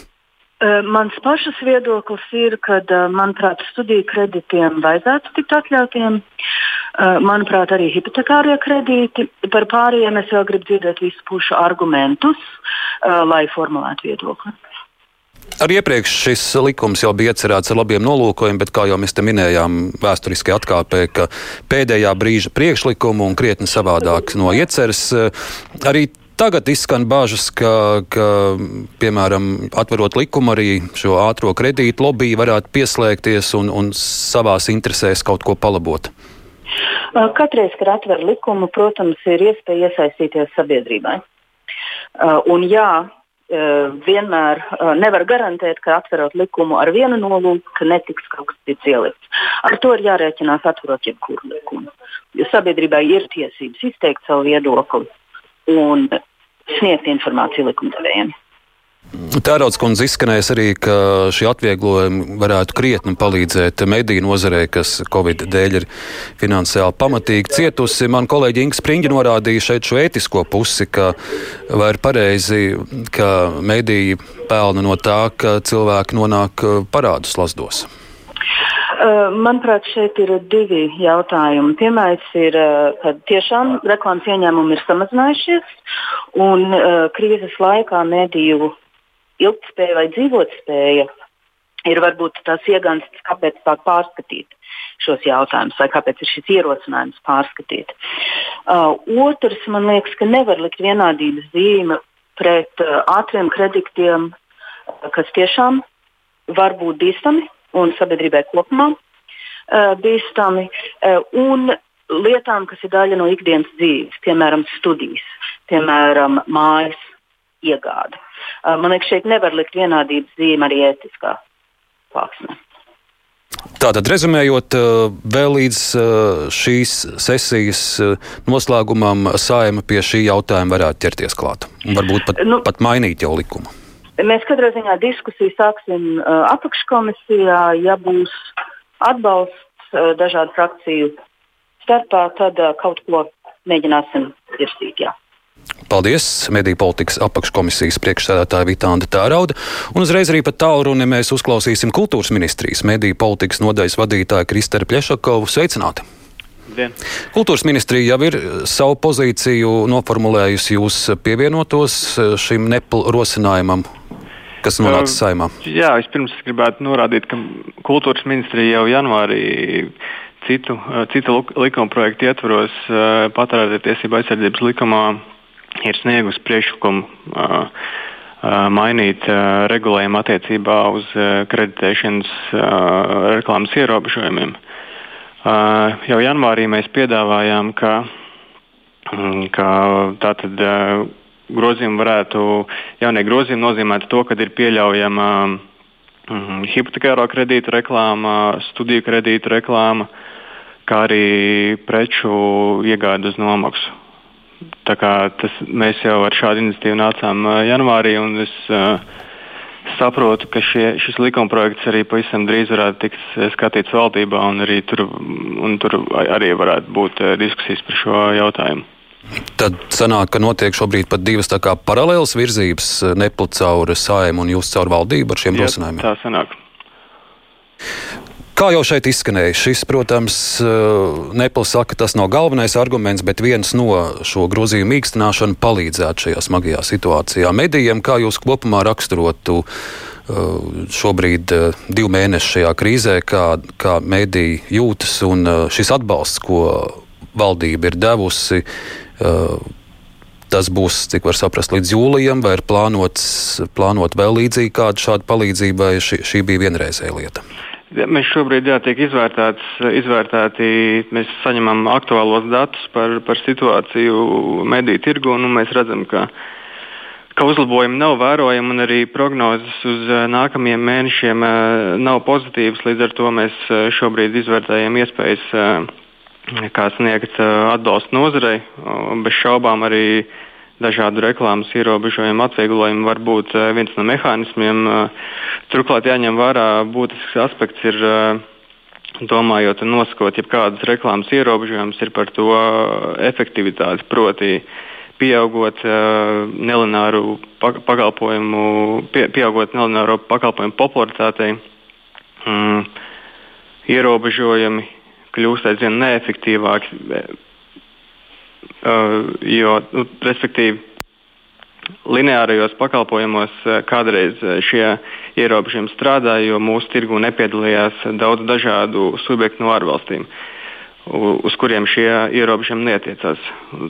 Uh, mans pašas viedoklis ir, ka, uh, manuprāt, studiju kredītiem vajadzētu tikt atļautiem. Uh, manuprāt, arī hipotekārie kredīti. Par pārējiem es vēl gribu dzirdēt visu pušu argumentus, lai formulētu viedokli. Arī iepriekš šis likums jau bija iecerēts ar labiem nolūkojumiem, bet, kā jau mēs te minējām, vēsturiski atkāpē, ka pēdējā brīža priekšlikumu un krietni savādāk no ieceres arī Tagad izskan bažas, ka, ka piemēram, atverot likumu, arī šo ātrā kredītu lobby varētu pieslēgties un, un savās interesēs kaut ko palabot. Katreiz, kad atver likumu, protams, ir iespēja iesaistīties sabiedrībai. Un jā, vienmēr nevar garantēt, ka atverot likumu ar vienu nolūku, ka netiks kaut kas cits ielikts. Ar to ir jārēķinās atverot jebkuru likumu. Jo sabiedrībai ir tiesības izteikt savu viedokli un sniegt informāciju likumdevējiem. Tērauds kundze izskanēs arī, ka šī atvieglojuma varētu krietni palīdzēt mediju nozarei, kas Covid dēļ ir finansiāli pamatīgi cietusi. Man kolēģi Inga Springi norādīja šeit šo ētisko pusi, ka vai ir pareizi, ka mediji pelna no tā, ka cilvēki nonāk parādus lasdos. Uh, manuprāt, šeit ir divi jautājumi. Pirmais ir, uh, ka tiešām reklāmas ieņēmumi ir samazinājušies, un uh, krīzes laikā mediju ilgspēja vai dzīvotspēja ir varbūt tās iegansts, kāpēc tā pārskatīt šos jautājumus, vai kāpēc ir šis ierosinājums pārskatīt. Uh, otrs, man liekas, ka nevar likt vienādības zīme pret uh, ātriem kredītiem, kas tiešām var būt bīstami un sabiedrībai kopumā uh, bīstami, uh, un lietām, kas ir daļa no ikdienas dzīves, piemēram, studijas, piemēram, mājas iegāde. Uh, man liekas, šeit nevar likt vienādības zīme arī ētiskā plāksnē. Tātad, rezumējot, vēl līdz šīs sesijas noslēgumam, saima pie šī jautājuma varētu ķerties klāt un varbūt pat, nu, pat mainīt jau likumu. Mēs katrā ziņā diskusiju sāksim apakškomisijā, ja būs atbalsts dažādu frakciju starpā, tad kaut ko mēģināsim virsīt. Jā. Paldies! Mediju politikas apakškomisijas priekšsēdētāja Vitāna Tērauda. Un uzreiz arī pat tālruni mēs uzklausīsim kultūras ministrijas mediju politikas nodaļas vadītāju Kristēru Plešakovu. Sveicināti! Dien. Kultūras ministrija jau ir savu pozīciju noformulējusi. Jūs pievienotos šim nepl rosinājumam, kas nonāca saimā? Jā, vispirms gribētu norādīt, ka kultūras ministrija jau janvārī citu, citu likuma projektu ietvaros patērētāju tiesību aizsardzības likumā ir sniegusi priekšlikumu uh, mainīt uh, regulējumu attiecībā uz uh, kreditēšanas reklāmas ierobežojumiem. Jau janvārī mēs piedāvājām, ka, mm, ka tātad grozījumi varētu, jaunie grozījumi nozīmētu to, ka ir pieļaujama mm, hipotekāro kredītu reklāma, studiju kredītu reklāma, kā arī preču iegāde uz nomaksu. Tas, mēs jau ar šādu iniciatīvu nācām janvārī, un es uh, saprotu, ka šie, šis likumprojekts arī pavisam drīz varētu tikt skatīts valdībā, un arī tur, un tur arī varētu būt diskusijas par šo jautājumu. Tad sanāk, ka notiek šobrīd pat divas paralēlas virzības, neplat caur sājumu un jūs caur valdību ar šiem rosinājumiem. Tā sanāk. Kā jau šeit izskanēja, šis, protams, eh, Neplis saka, tas nav galvenais arguments, bet viens no šo grozījumu mīkstināšanu palīdzētu šajā smagajā situācijā. Medijiem, kā jūs kopumā raksturotu eh, šobrīd eh, divu mēnešu šajā krīzē, kā, kā mediji jūtas un šis atbalsts, ko valdība ir devusi, tas būs, cik var saprast, līdz jūlijam, vai ir plānots, plānot vēl līdzīgi kādu šādu palīdzību, vai šī, šī bija vienreizēja lieta? Mēs šobrīd jā, tiek izvērtēti, mēs saņemam aktuālos datus par, par situāciju mediju tirgu, un mēs redzam, ka, ka uzlabojumi nav vērojami, un arī prognozes uz eh, nākamajiem mēnešiem eh, nav pozitīvas. Līdz ar to mēs eh, šobrīd izvērtējam iespējas, kā sniegt atbalstu nozarei. Bez šaubām arī dažādu reklāmas ierobežojumu atvieglojumu var būt eh, viens no mehānismiem. Eh, turklāt jāņem vērā būtisks aspekts ir. Eh, domājot un nosakot, ja kādas reklāmas ierobežojums ir par to efektivitāti, proti, pieaugot nelināru pakalpojumu, pie, pieaugot nelināru pakalpojumu popularitātei, mm, ierobežojumi kļūst aizvien neefektīvāki jo, nu, respektīvi, lineārajos pakalpojumos uh, kādreiz uh, šie ierobežojumi strādāja, jo mūsu tirgu nepiedalījās daudz dažādu subjektu no ārvalstīm. Uh, uz kuriem šie ierobežojumi netiecās.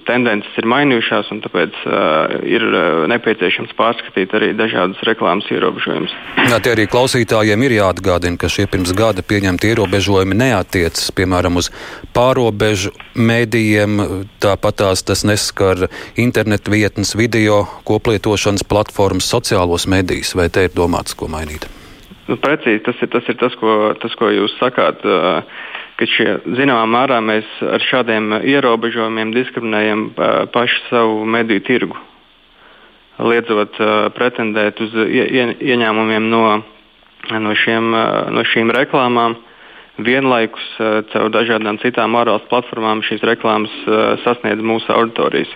Tendences ir mainījušās, un tāpēc uh, ir nepieciešams pārskatīt arī dažādas reklāmas ierobežojumus. Jā, tie arī klausītājiem ir jāatgādina, ka šie pirms gada pieņemti ierobežojumi neatiecas piemēram uz pārobežu mēdījiem, tāpat tās tas neskar internetu vietnes, video koplietošanas platformas, sociālos medijus, vai te ir domāts, ko mainīt? Nu, precīzi, tas ir tas, ir tas, ko, tas ko jūs sakāt. Uh, ka šie, zināmā mērā mēs ar šādiem ierobežojumiem diskriminējam pašu savu mediju tirgu, liedzot pretendēt uz ie, ieņēmumiem no, no, šiem, no šīm reklāmām. Vienlaikus caur dažādām citām ārvalstu platformām šīs reklāmas sasniedz mūsu auditorijas.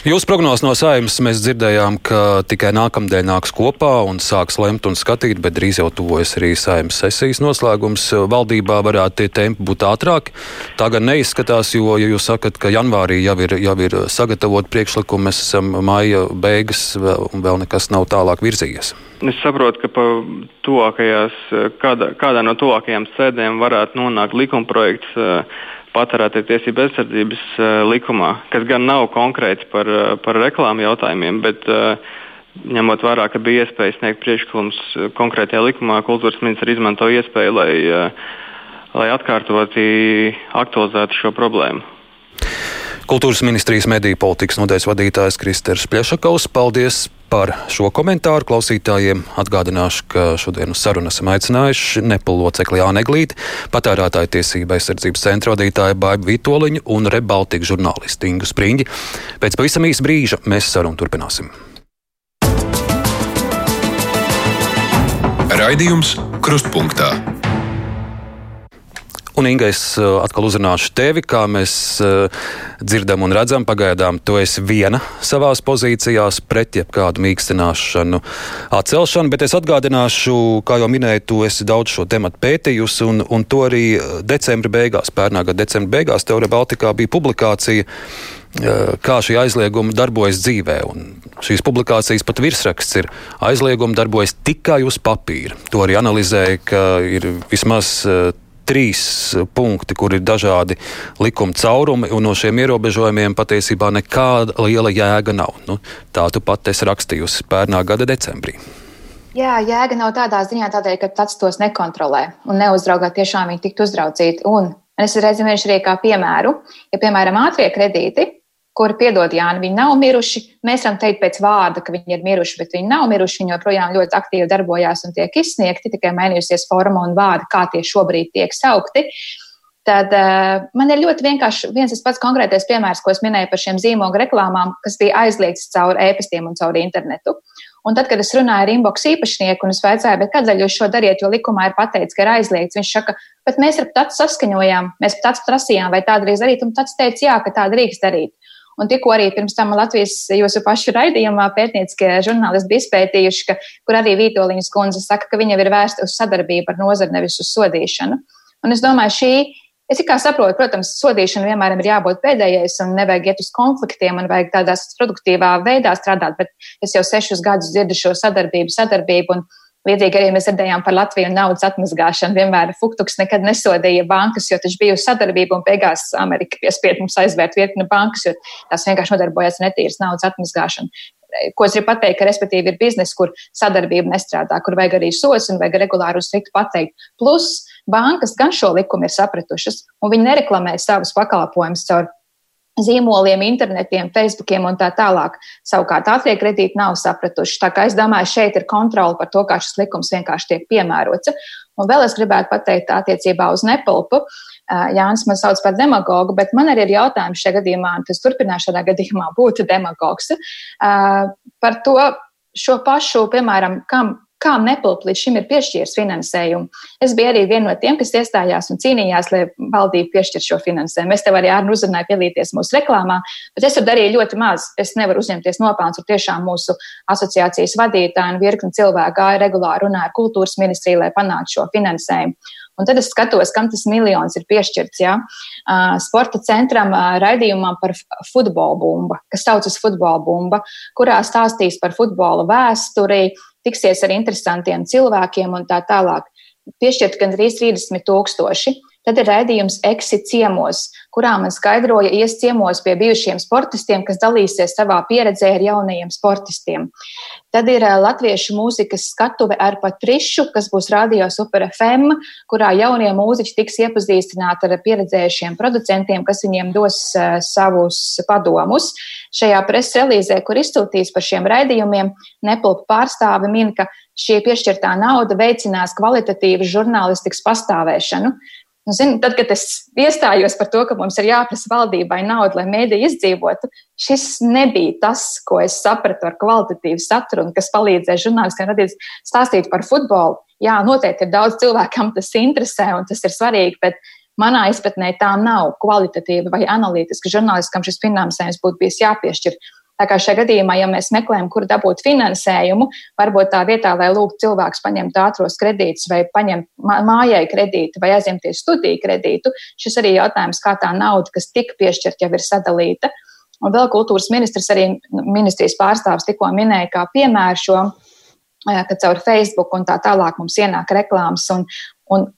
Jūsu prognozes no saimnes mēs dzirdējām, ka tikai nākamdēļ nāks kopā un sāks lemt un skatīt, bet drīz jau tuvojas arī saimnes sesijas noslēgums. Valdībā varētu tie tempi būt ātrāki. Tā gan neizskatās, jo, ja jūs sakat, ka janvārī jau ir, jau ir sagatavot priekšlikumu, mēs esam maija beigas un vēl nekas nav tālāk virzījies. Es saprotu, ka tuvākajās, kādā, kādā no tuvākajām sēdēm varētu nonākt likumprojekts patērētāju tiesību aizsardzības uh, likumā, kas gan nav konkrēts par, uh, par reklāmu jautājumiem, bet uh, ņemot vērā, ka bija iespēja sniegt priekšlikumus konkrētajā likumā, kultūras ministrs izmanto iespēju, lai, lai atkārtoti aktualizētu šo problēmu. Kultūras ministrijas mediju politikas nodaļas vadītājs Kristers Pļešakovs. Paldies par šo komentāru klausītājiem. Atgādināšu, ka šodien uz sarunu esam aicinājuši Nepal locekli Jānu Eglīti, patērētāju tiesība aizsardzības centra vadītāju Baibu Vitoļiņu un Rebaltika žurnālistu Ingu Spriņģi. Pēc pavisam īsa brīža mēs sarunu turpināsim. Raidījums Krustpunktā. Un, Inga, es uh, atkal uzrunāšu tevi, kā mēs uh, dzirdam un redzam. Pagaidām tu esi viena savā pozīcijās pret jebkādu mīkstināšanu, atcelšanu, bet es atgādināšu, kā jau minēju, tu esi daudz šo tematu pētījusi, un, un to arī uh, decembra beigās, pērnā gada decembra beigās, Teorija Baltikā bija publikācija kā šī aizlieguma darbojas dzīvē. Un šīs publikācijas pat virsraksts ir aizlieguma darbojas tikai uz papīra. To arī analizēja, ka ir vismaz trīs punkti, kur ir dažādi likuma caurumi, un no šiem ierobežojumiem patiesībā nekāda liela jēga nav. Nu, tā tu pat esi rakstījusi pērnā gada decembrī. Jā, jēga nav tādā ziņā, tādēļ, ka pats tos nekontrolē un neuzraugā tiešām viņi tiktu uzraudzīti. Un es reiz minēšu arī kā piemēru, ja, piemēram, ātrie kredīti kuri, piedod, Jāni, viņi nav miruši. Mēs varam teikt pēc vārda, ka viņi ir miruši, bet viņi nav miruši. Viņi joprojām ļoti aktīvi darbojās un tiek izsniegti, tikai mainījusies forma un vārdi, kā tie šobrīd tiek saukti. Tad uh, man ir ļoti vienkārši viens tas pats konkrētais piemērs, ko es minēju par šiem zīmogu reklāmām, kas bija aizliegts caur e-pastiem un caur internetu. Un tad, kad es runāju ar inbox īpašnieku un es vaicāju, kādēļ jūs šo dariet, jo likumā ir pateikts, ka ir aizliegts, viņš saka, bet mēs ar tādu saskaņojām, mēs pat prasījām, vai tā drīkst darīt, un tāds teica, jā, ka tā drīkst darīt. Un tikko arī pirms tam Latvijas jūsu pašu raidījumā pētnieciskie žurnālisti bija izpētījuši, ka, kur arī Vītoliņas kundze saka, ka viņa ir vērsta uz sadarbību ar nozari, nevis uz sodīšanu. Un es domāju, šī Es kā saprotu, protams, sodīšana vienmēr ir jābūt pēdējais un nevajag iet uz konfliktiem un vajag tādā produktīvā veidā strādāt, bet es jau sešus gadus dzirdu šo sadarbību, sadarbību un Līdzīgi arī mēs dzirdējām par Latviju naudas atmazgāšanu. Vienmēr Fuktuks nekad nesodīja bankas, jo taču bija sadarbība un beigās Amerika piespied mums aizvērt virkni bankas, jo tās vienkārši nodarbojās ar netīras naudas atmazgāšanu. Ko es gribu pateikt, ka respektīvi ir biznesa, kur sadarbība nestrādā, kur vajag arī sos un vajag regulāri strikti pateikt. Plus bankas gan šo likumu ir sapratušas, un viņi nereklamē savus pakalpojumus caur zīmoliem, internetiem, Facebookiem un tā tālāk. Savukārt ātrie kredīti nav sapratuši. Tā kā es domāju, šeit ir kontrole par to, kā šis likums vienkārši tiek piemērots. Un vēl es gribētu pateikt attiecībā uz nepulpu. Jānis man sauc par demagogu, bet man arī ir jautājums šajā gadījumā, un tas turpināšu šādā gadījumā būt demagogs, par to šo pašu, piemēram, kam kā Nepilp līdz šim ir piešķīris finansējumu. Es biju arī viena no tiem, kas iestājās un cīnījās, lai valdība piešķir šo finansējumu. Es tev arī ar uzrunāju piedalīties mūsu reklāmā, bet es tur darīju ļoti maz. Es nevaru uzņemties nopelnus, un tiešām mūsu asociācijas vadītāji un virkni cilvēku gāja regulāri runāja ar kultūras ministriju, lai panāktu šo finansējumu. Un tad es skatos, kam tas miljons ir piešķirts. Ja? Sporta centram raidījumam par futbola bumbu, kas saucas futbola bumba, kurā stāstīs par futbola vēsturi, tiksies ar interesantiem cilvēkiem un tā tālāk. Piešķirt gandrīz 30 tūkstoši. Tad ir raidījums Exit ciemos, kurā man skaidroja, ies ciemos pie bijušiem sportistiem, kas dalīsies savā pieredzē ar jaunajiem sportistiem. Tad ir latviešu mūzikas skatuve ar Patrišu, kas būs Radio Super FM, kurā jaunie mūziķi tiks iepazīstināti ar pieredzējušiem producentiem, kas viņiem dos savus padomus. Šajā preses relīzē, kur izsūtīs par šiem raidījumiem, Nepilpa pārstāve min, ka šī piešķirtā nauda veicinās kvalitatīvu žurnālistikas pastāvēšanu. Nu, zin, tad, kad es iestājos par to, ka mums ir jāprasa valdībai nauda, lai mēdī izdzīvotu, šis nebija tas, ko es sapratu ar kvalitatīvu saturu un kas palīdzēja žurnālistiem radīt stāstīt par futbolu. Jā, noteikti ir daudz cilvēku, kam tas interesē un tas ir svarīgi, bet manā izpratnē tā nav kvalitatīva vai analītiska žurnālistiska, kam šis finansējums būtu bijis jāpiešķir. Tā kā šajā gadījumā, ja mēs meklējam, kur dabūt finansējumu, varbūt tā vietā, lai lūgtu cilvēkus paņemt ātros kredītus vai paņemt mājai kredītu vai aizņemties studiju kredītu, šis arī jautājums, kā tā nauda, kas tika piešķirta, jau ir sadalīta. Un vēl kultūras ministrs, arī ministrijas pārstāvs tikko minēja, kā piemēru šo, ka caur Facebook un tā tālāk mums ienāk reklāmas un, un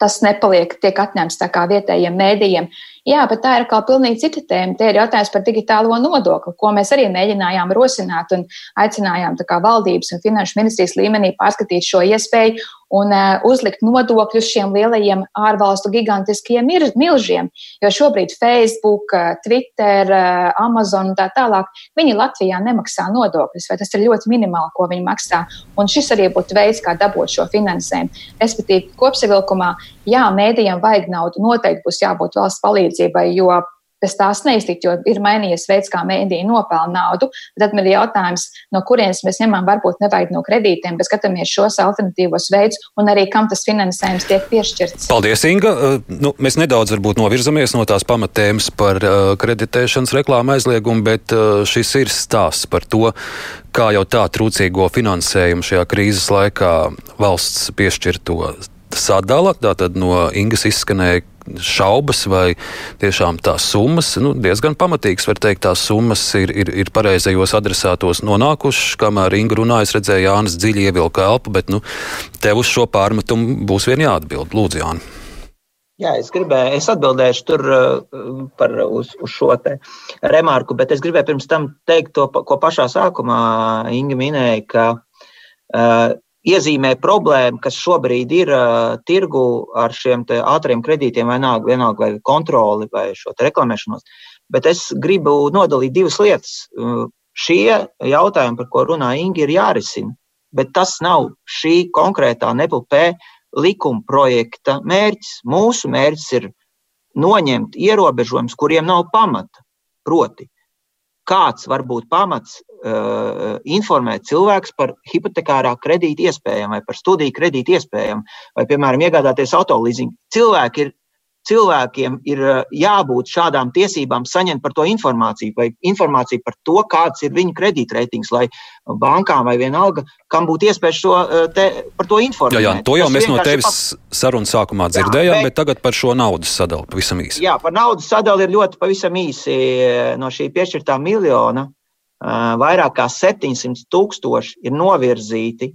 tas nepaliek, tiek atņemts tā kā vietējiem mēdījiem. Jā, bet tā ir kā pilnīgi cita tēma. Tie ir jautājums par digitālo nodokli, ko mēs arī mēģinājām rosināt un aicinājām valdības un finanšu ministrijas līmenī pārskatīt šo iespēju un uh, uzlikt nodokļus šiem lielajiem ārvalstu gigantiskiem milžiem. Jo šobrīd Facebook, eh, Twitter, uh, Amazon un tā tālāk, viņi Latvijā nemaksā nodokļus, vai tas ir ļoti minimāli, ko viņi maksā. Un šis arī būtu veids, kā dabūt šo finansējumu. Respektīvi, kopsavilkumā, jā, mēdījiem vajag naudu, noteikti būs jābūt valsts palīdzībai, jo bez tās neiztikt, jo ir mainījies veids, kā mēdīji nopelna naudu. Tad man ir jautājums, no kurienes mēs ņemam, varbūt nevajag no kredītiem, bet skatāmies šos alternatīvos veidus un arī kam tas finansējums tiek piešķirts. Paldies, Inga. Uh, nu, mēs nedaudz varbūt novirzamies no tās pamatēmas par uh, kreditēšanas reklāmu aizliegumu, bet uh, šis ir stāsts par to, kā jau tā trūcīgo finansējumu šajā krīzes laikā valsts piešķirto sadala. Tātad no Ingas izskanēja šaubas, vai tiešām tās summas, nu, diezgan pamatīgas, var teikt, tās summas ir, ir, ir pareizajos adresātos nonākušas. Kamēr Inga runāja, es redzēju, Jānis dziļi ievilka elpu, bet nu, tev uz šo pārmetumu būs vien jāatbild. Lūdzu, Jāni. Jā, es gribēju, es atbildēšu tur par, uz, uz šo remarku, bet es gribēju pirms tam teikt to, ko pašā sākumā Inga minēja, ka uh, iezīmē problēmu, kas šobrīd ir uh, tirgu ar šiem ātriem kredītiem, vienalga, vienalga vai kontroli vai šo reklamēšanos. Bet es gribu nodalīt divas lietas. Uh, šie jautājumi, par ko runā Inga, ir jārisina, bet tas nav šī konkrētā NPP likuma projekta mērķis. Mūsu mērķis ir noņemt ierobežojumus, kuriem nav pamata. Proti, kāds var būt pamats uh, informēt cilvēks par hipotekārā kredīta iespējām vai par studiju kredīta iespējām, vai, piemēram, iegādāties autolīzingu. Cilvēki ir cilvēkiem ir eh, jābūt šādām tiesībām saņemt par to informāciju, vai informāciju par to, kāds ir viņu kredītreitings, lai bankām vai vienalga, kam būtu iespēja šo, eh, te, par to informēt. Jā, jā, to jau Tas mēs no tevis pa... sarunas sākumā dzirdējām, jā, bet, bet tagad par šo naudas sadalu pavisam īsi. Jā, par naudas sadalu ir ļoti pavisam īsi eh, no šī piešķirtā miljona. Vairāk kā 700 tūkstoši ir novirzīti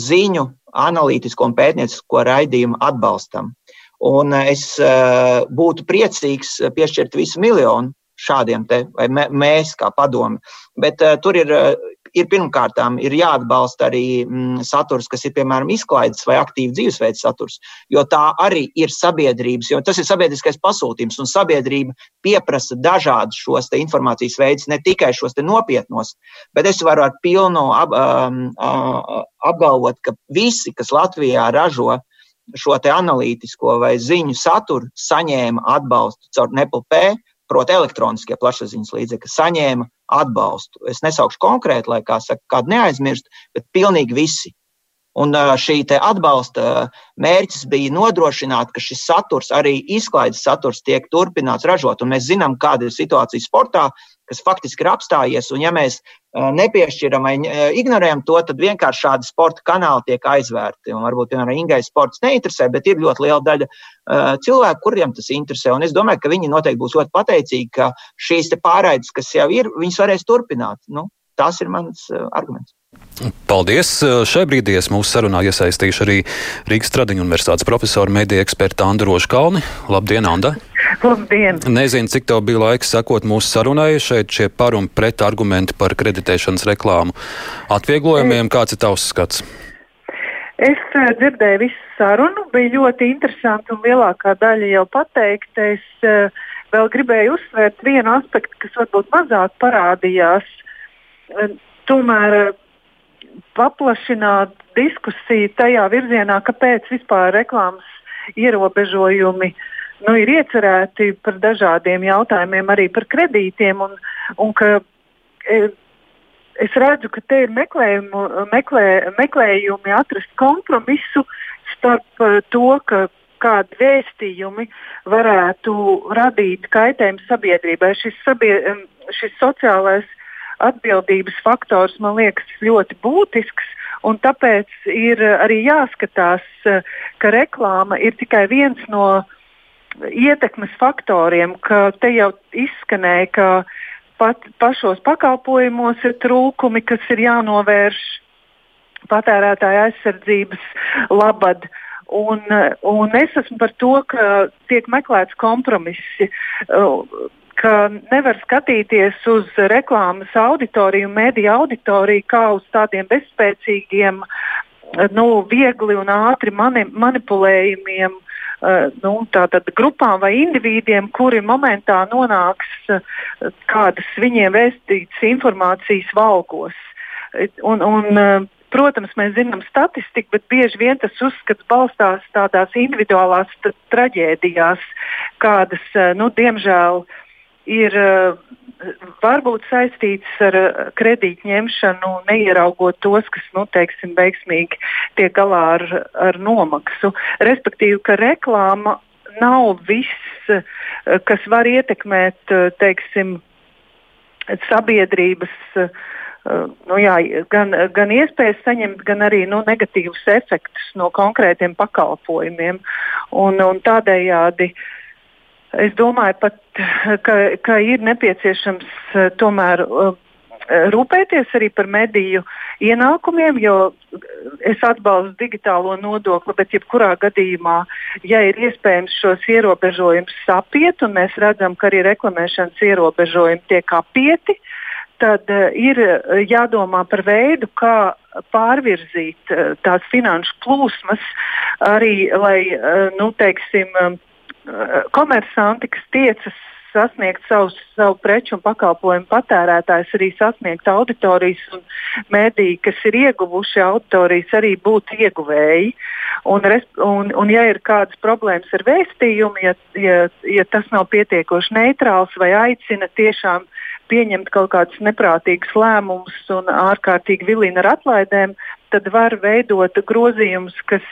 ziņu, analītisko un pētniecisko raidījumu atbalstam. Un eh, es eh, būtu priecīgs piešķirt visu miljonu šādiem te, vai mēs kā padomi. Bet tur ir, ir pirmkārt ir jāatbalsta arī mm, saturs, kas ir piemēram izklaides vai aktīva dzīvesveida saturs, jo tā arī ir sabiedrības, jo tas ir sabiedriskais pasūtījums, un sabiedrība pieprasa dažādus šos informācijas veidus, ne tikai šos nopietnos, bet es varu ar pilnu ap, um, apgalvot, ka visi, kas Latvijā ražo šo analītisko vai ziņu saturu saņēma atbalstu caur NPP, proti, elektroniskie plašsaziņas līdzekļi, saņēma atbalstu. Es nesaukšu konkrēti, lai kā saka, kādu neaizmirst, bet pilnīgi visi. Un šī atbalsta mērķis bija nodrošināt, ka šis saturs, arī izklaides saturs, tiek turpināts ražot. Un mēs zinām, kāda ir situācija sportā, kas faktiski ir apstājies. Un, ja mēs nepiešķiram vai ignorējam to, tad vienkārši šādi sporta kanāli tiek aizvērti. Un varbūt, piemēram, Ingai sports neinteresē, bet ir ļoti liela daļa cilvēku, kuriem tas interesē. Un es domāju, ka viņi noteikti būs ļoti pateicīgi, ka šīs pārraides, kas jau ir, viņas varēs turpināt. Nu, tas ir mans arguments. Paldies! Šai brīdī es mūsu sarunā iesaistīšu arī Rīgas Tradiņu universitātes profesoru mediju ekspertu Andu Roškalni. Labdien, Anda! Labdien! Nezinu, cik tev bija laiks sekot mūsu sarunai. Šeit šie par un pret argumenti par kreditēšanas reklāmu atvieglojumiem. Kāds ir tavs skats? Es uh, dzirdēju visu sarunu, bija ļoti interesanti un lielākā daļa jau pateikta. Es vēl gribēju uzsvērt vienu aspektu, kas varbūt mazāk parādījās. Uh, tomēr paplašināt diskusiju tajā virzienā, kāpēc vispār reklāmas ierobežojumi nu, ir iecerēti par dažādiem jautājumiem, arī par kredītiem. Un, un ka, e, es redzu, ka te ir meklē, meklējumi atrast kompromisu starp e, to, ka kādi vēstījumi varētu radīt kaitējumu sabiedrībai. Šis, sabie, šis sociālais atbildības faktors man liekas ļoti būtisks. Un tāpēc ir arī jāskatās, ka reklāma ir tikai viens no ietekmes faktoriem, ka te jau izskanēja, ka pat pašos pakalpojumos ir trūkumi, kas ir jānovērš patērētāja aizsardzības labad. Un, un es esmu par to, ka tiek meklēts kompromisi, ka nevar skatīties uz reklāmas auditoriju, mediju auditoriju kā uz tādiem bezspēcīgiem, nu, viegli un ātri mani, manipulējumiem uh, nu, grupām vai individiem, kuri momentā nonāks uh, kādas viņiem vēstītas informācijas valgos. Un, un, uh, Protams, mēs zinām statistiku, bet bieži vien tas uzskats balstās tādās individuālās traģēdijās, kādas, nu, diemžēl, ir varbūt saistīts ar kredītņemšanu, neieraugot tos, kas, nu, teiksim, veiksmīgi tiek galā ar, ar nomaksu. Respektīvi, ka reklāma nav viss, kas var ietekmēt, teiksim, sabiedrības uh, Eh, nu, jā, gan, gan iespējas saņemt, gan arī nu, negatīvus efektus no konkrētiem pakalpojumiem. Un, un tādējādi es domāju, pat, ka, ka ir nepieciešams eh, tomēr uh, rūpēties arī par mediju ienākumiem, jo es atbalstu digitālo nodokli, bet jebkurā gadījumā, ja ir iespējams šos ierobežojumus apiet, un mēs redzam, ka arī reklamēšanas ierobežojumi tiek apieti, tad ir eh, jādomā par veidu, kā pārvirzīt tās finanšu plūsmas arī, lai, nu, teiksim, komersanti, kas tiecas sasniegt savus, savu preču un pakalpojumu patērētājs, arī sasniegt auditorijas un mēdīji, kas ir ieguvuši auditorijas, arī būt ieguvēji. Un, un, un ja ir kādas problēmas ar vēstījumu, ja, ja, ja tas nav pietiekoši neitrāls vai aicina tiešām pieņemt kaut kādus neprātīgus lēmumus un ārkārtīgi vilina ar atlaidēm, tad var veidot grozījumus, kas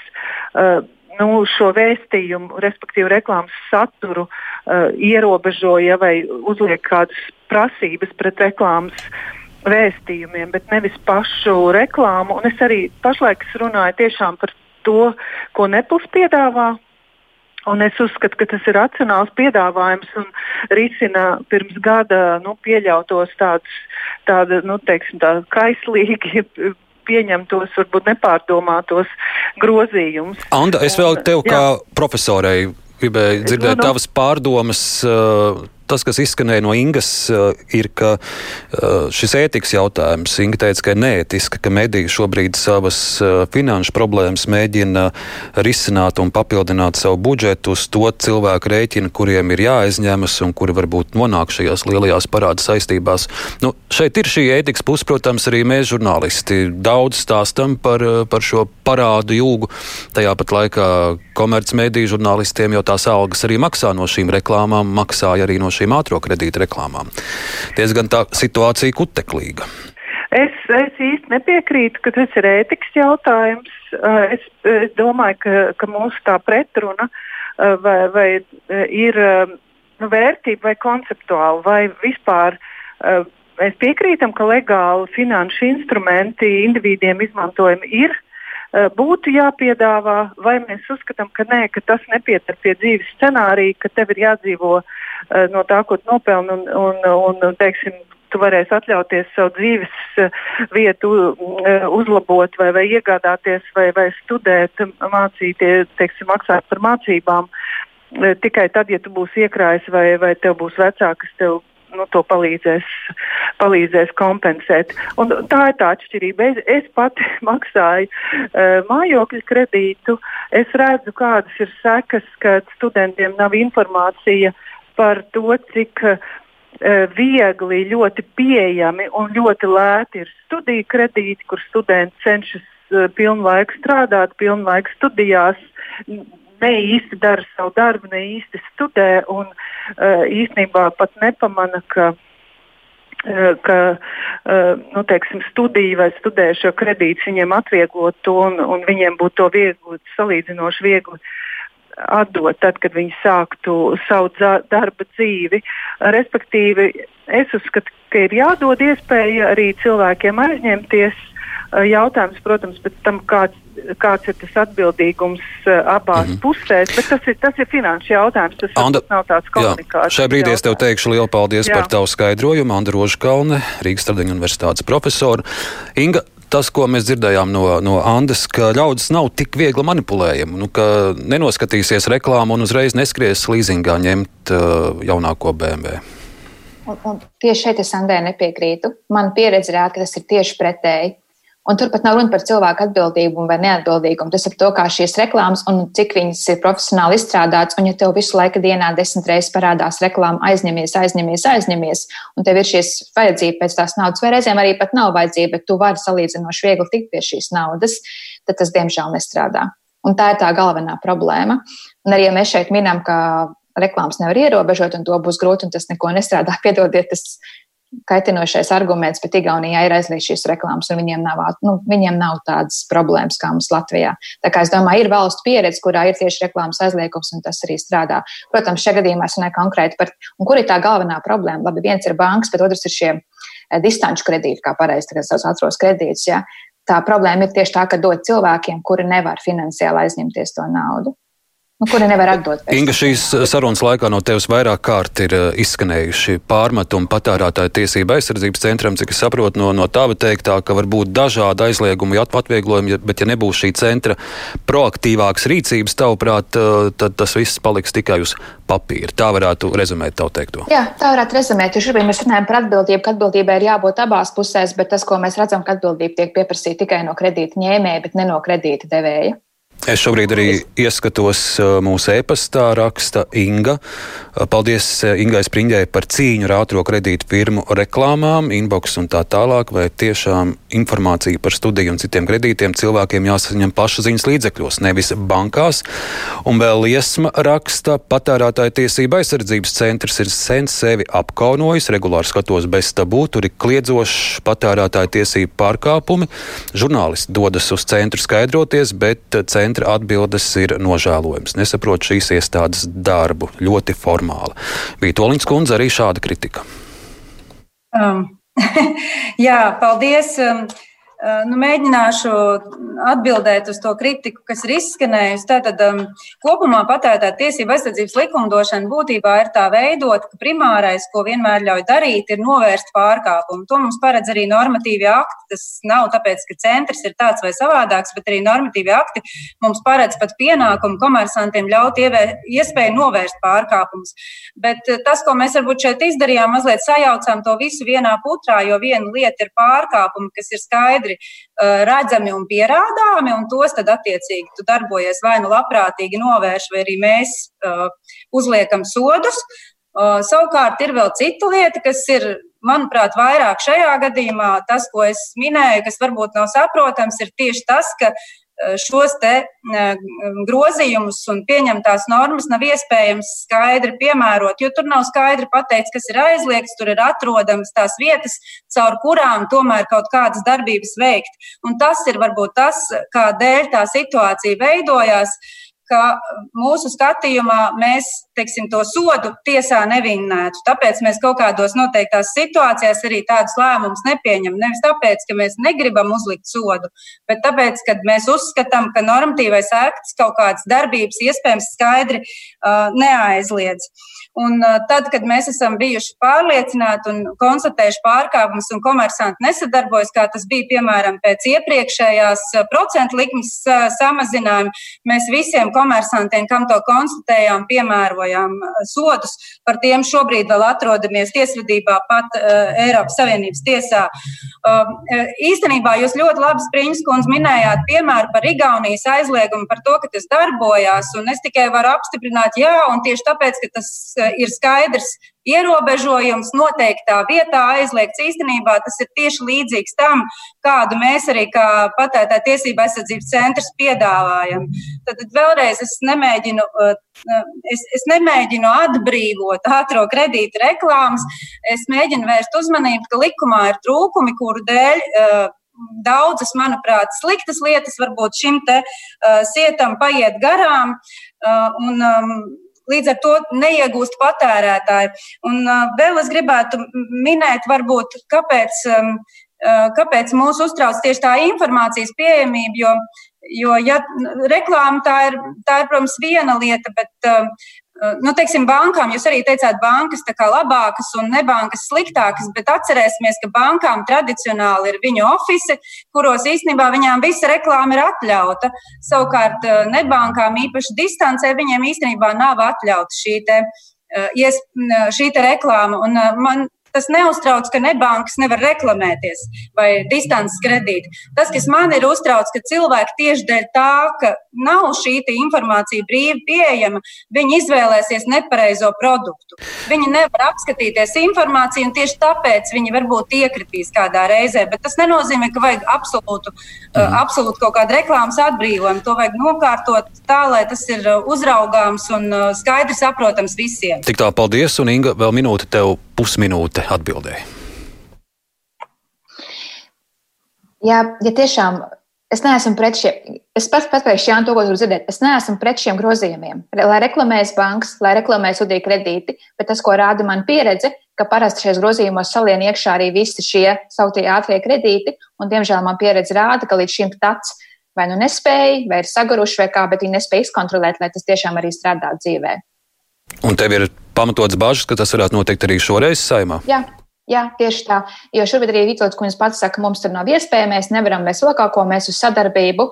uh, nu, šo vēstījumu, respektīvi reklāmas saturu, uh, ierobežoja vai uzliek kādas prasības pret reklāmas vēstījumiem, bet nevis pašu reklāmu. Un es arī pašlaik runāju tiešām par to, ko Neplis piedāvā, Un es uzskatu, ka tas ir racionāls piedāvājums un risina pirms gada nu, pieļautos tādus tāda, nu, teiksim, tā kaislīgi pieņemtos, varbūt nepārdomātos grozījumus. Anda, es vēl tev kā profesorei gribēju dzirdēt nu, nu. tavas pārdomas. Uh, tas, kas izskanēja no Ingas, uh, ir, ka uh, šis ētikas jautājums, Inga teica, ka ir neētiski, ka mediji šobrīd savas uh, finanšu problēmas mēģina risināt un papildināt savu budžetu uz to cilvēku rēķinu, kuriem ir jāaizņemas un kuri varbūt nonāk šajās lielajās parāda saistībās. Nu, šeit ir šī ētikas puse, protams, arī mēs žurnālisti daudz stāstam par, par šo parādu jūgu. Tajā pat laikā komercmediju žurnālistiem jau tās algas arī maksā no šīm reklāmām, maksāja arī no šīm ātrā kredīta reklāmām. Diezgan tā situācija kuteklīga. Es, es īsti nepiekrītu, ka tas ir ētikas jautājums. Eh, es, es domāju, ka, ka mūsu tā pretruna eh, vai, vai eh, ir nu, vērtība vai konceptuāla vai vispār. Mēs piekrītam, ka legāli finanšu instrumenti individiem izmantojami ir Eh, būtu jāpiedāvā, vai mēs uzskatām, ka nē, ka tas nepietiek pie dzīves scenārija, ka tev ir jādzīvo uh, no tā, ko nopelni, un, un, un teiksim, tu varēsi atļauties savu dzīves uh, vietu uzlabot, vai, vai iegādāties, vai, vai studēt, mācīties, teiksim, maksāt par mācībām. Tikai tad, ja tu būsi iekrājis, vai, vai tev būs vecāki, kas tev nu, to palīdzēs, palīdzēs kompensēt. Un tā ir tā atšķirība. Es, es pati maksāju uh, mājokļu kredītu. Es redzu, kādas ir sekas, kad studentiem nav informācija par to, cik uh, viegli, ļoti pieejami un ļoti lēti ir studiju kredīti, kur studenti cenšas uh, pilnvaiku strādāt, pilnvaiku studijās ne īsti dara savu darbu, ne īsti studē un uh, īstenībā pat nepamana, ka, uh, ka uh, nu, teiksim, studija vai studēšo kredīts viņiem atvieglot to un, un viņiem būtu to viegli, salīdzinoši viegli atdot, tad, kad viņi sāktu savu darba dzīvi. Respektīvi, es uzskatu, ka ir jādod iespēja arī cilvēkiem aizņemties Jautājums, protams, pēc tam, kāds, kāds ir tas atbildīgums abās mm -hmm. pusēs, bet tas ir, tas ir finanšu jautājums. Tas Anda, nav tāds komunikācijas. Šai brīdī es tev teikšu lielu paldies jā. par tavu skaidrojumu. Anda Rožkalne, Rīgas Tradiņu universitātes profesora. Inga, tas, ko mēs dzirdējām no, no Andas, ka ļaudis nav tik viegli manipulējami, nu, ka nenoskatīsies reklāmu un uzreiz neskries līzingā ņemt uh, jaunāko BMW. Un, un tieši šeit es Andrē nepiekrītu. Man pieredze rāda, ka tas ir tieši pretēji. Un tur pat nav runa par cilvēku atbildību vai neatbildīgumu. Tas ir to, kā šīs reklāmas un cik viņas ir profesionāli izstrādātas. Un, ja tev visu laiku dienā desmit reizes parādās reklāma, aizņemies, aizņemies, aizņemies, un tev ir šīs vajadzība pēc tās naudas, vai reizēm arī pat nav vajadzība, bet tu vari salīdzinoši viegli tikt pie šīs naudas, tad tas diemžēl nestrādā. Un tā ir tā galvenā problēma. Un arī, ja mēs šeit minam, ka reklāmas nevar ierobežot, un to būs grūti, un tas neko nestrādā. Piedodiet, tas kaitinošais arguments, bet Igaunijā ir aizliegts šīs reklāmas, un viņiem nav, nu, viņiem nav tādas problēmas kā mums Latvijā. Tā kā es domāju, ir valstu pieredze, kurā ir tieši reklāmas aizliegums, un tas arī strādā. Protams, šajā gadījumā es runāju konkrēti par, un kur ir tā galvenā problēma. Labi, viens ir bankas, bet otrs ir šie eh, distanču kredīti, kā pareizi tagad sauc atceros kredītus. Ja? Tā problēma ir tieši tā, ka dod cilvēkiem, kuri nevar finansiāli aizņemties to naudu nu, kuri nevar atdot. Inga, šīs sarunas laikā no tevis vairāk kārt ir eh, izskanējuši pārmetumi patērētāju tiesību aizsardzības centram, cik es saprotu no, no tava teiktā, ka var būt dažādi aizliegumi, atvieglojumi, bet ja nebūs šī centra proaktīvākas rīcības, tavuprāt, eh, tad tas viss paliks tikai uz papīra. Tā varētu rezumēt tavu teikto. Jā, tā varētu rezumēt, jo šobrīd mēs runājam par atbildību, ka atbildībai ir jābūt abās pusēs, bet tas, ko mēs redzam, ka atbildība tiek pieprasīta tikai no kredīta ņēmēja, bet ne no kredīta devēja. Es šobrīd arī ieskatos uh, mūsu e-pastā, raksta Inga. Uh, paldies uh, Ingai Spriņģai par cīņu ar ātrā kredītu firmu reklāmām, inbox un tā tālāk. Vai tiešām informācija par studiju un citiem kredītiem cilvēkiem jāsaņem pašaziņas līdzekļos, nevis bankās? Un vēl liesma raksta, patērētāja tiesība aizsardzības centrs ir sen sevi apkaunojis, regulāri skatos bez tabū, tur ir kliedzošs patērētāja tiesību pārkāpumi. Žurnālisti dodas uz centru skaidroties, bet centrs centra atbildes ir nožēlojams. Nesaprot šīs iestādes darbu ļoti formāli. Bija Toliņas kundze arī šāda kritika. Um, jā, paldies. Eh, nu, mēģināšu atbildēt uz to kritiku, kas ir izskanējusi. Tātad, um, kopumā patērētāja tiesība aizsardzības likumdošana būtībā ir tā veidot, ka primārais, ko vienmēr ļauj darīt, ir novērst pārkāpumu. To mums paredz arī normatīvi akti. Tas nav tāpēc, ka centrs ir tāds vai savādāks, bet arī normatīvi akti mums paredz pat pienākumu komersantiem ļaut ievē, iespēju novērst pārkāpumus. Bet eh, tas, ko mēs varbūt šeit izdarījām, mazliet sajaucām to visu vienā putrā, jo viena lieta ir pārkāpumi, kas ir skaidri skaidri uh, redzami un pierādāmi, un tos tad attiecīgi tu darbojies vai nu labprātīgi novērš, vai arī mēs uh, uzliekam sodus. Uh, savukārt ir vēl cita lieta, kas ir, manuprāt, vairāk šajā gadījumā. Tas, ko es minēju, kas varbūt nav saprotams, ir tieši tas, ka Eh, šos te eh, grozījumus un pieņemtās normas nav iespējams skaidri piemērot, jo tur nav skaidri pateikts, kas ir aizliegts, tur ir atrodams tās vietas, caur kurām tomēr kaut kādas darbības veikt. Un tas ir varbūt tas, kādēļ tā situācija veidojās ka mūsu skatījumā mēs teiksim, to sodu tiesā nevinnētu. Tāpēc mēs kaut kādos noteiktās situācijās arī tādus lēmumus nepieņemam. Nevis tāpēc, ka mēs negribam uzlikt sodu, bet tāpēc, ka mēs uzskatām, ka normatīvais akts kaut kādas darbības iespējams skaidri uh, neaizliedz. Un uh, tad, kad mēs esam bijuši pārliecināti un konstatējuši pārkāpumus un komersanti nesadarbojas, kā tas bija piemēram pēc iepriekšējās procentu likmes uh, samazinājuma, mēs visiem komersantiem, kam to konstatējām, piemērojām uh, sodus. Par tiem šobrīd vēl atrodamies tiesvedībā pat uh, Eiropas Savienības tiesā. Uh, īstenībā jūs ļoti labi, Spriņas kundze, minējāt piemēru par Igaunijas aizliegumu, par to, ka tas darbojās. Un es tikai varu apstiprināt, jā, un tieši tāpēc, ka tas ir skaidrs ierobežojums noteiktā vietā aizliegts. Īstenībā tas ir tieši līdzīgs tam, kādu mēs arī kā patērētāja tiesība aizsardzības centrs piedāvājam. Tad, vēlreiz es nemēģinu, uh, es, es nemēģinu atbrīvot ātrā kredīta reklāmas, es mēģinu vērst uzmanību, ka likumā ir trūkumi, kuru dēļ daudzas, manuprāt, sliktas lietas varbūt šim te uh, sietam paiet garām. Uh, un, um, Līdz ar to neiegūst patērētāji. Un vēl es gribētu minēt, varbūt, kāpēc, kāpēc mūs uztrauc tieši tā informācijas pieejamība, jo, jo ja reklāma tā ir, tā ir, protams, viena lieta, bet uh, nu, teiksim, bankām, jūs arī teicāt, bankas tā kā labākas un nebankas sliktākas, bet atcerēsimies, ka bankām tradicionāli ir viņu ofici, kuros īstenībā viņām visa reklāma ir atļauta. Savukārt nebankām īpaši distancē viņiem īstenībā nav atļauta šī te, šī te reklāma. Un man Tas neuztrauc, ka nebankas nevar reklamēties vai distances kredīti. Tas, kas man ir uztrauc, ka cilvēki tieši dēļ tā, ka nav šī informācija brīvi pieejama, viņi izvēlēsies nepareizo produktu. Viņi nevar apskatīties informāciju, un tieši tāpēc viņi varbūt iekritīs kādā reizē. Bet tas nenozīmē, ka vajag absolūtu, uh, absolūtu kaut kādu reklāmas atbrīvojumu. To vajag nokārtot tā, lai tas ir uzraugāms un uh, skaidrs saprotams visiem. Tik tā, paldies, un Inga, vēl minūte tev pusminūte atbildēji. Jā, ja tiešām es neesmu pret šiem, es pats pateikšu, Jā, to, ko tur dzirdēt, es neesmu pret šiem grozījumiem. Lai reklamēs bankas, lai reklamēs UDI kredīti, bet tas, ko rāda man pieredze, ka parasti šajos grozījumos salien iekšā arī visi šie sauktie ātrie kredīti, un diemžēl man pieredze rāda, ka līdz šim tāds vai nu nespēja, vai ir saguruši, vai kā, bet viņi nespēja izkontrolēt, lai tas tiešām arī strādā dzīvē. Un tev ir pamatots bažas, ka tas varētu notikt arī šoreiz saimā? Jā. Jā, tieši tā. Jo šobrīd arī Vitoļs kundze pats saka, mums tur nav iespēja, mēs nevaram, mēs vēl kaut ko, mēs uz sadarbību.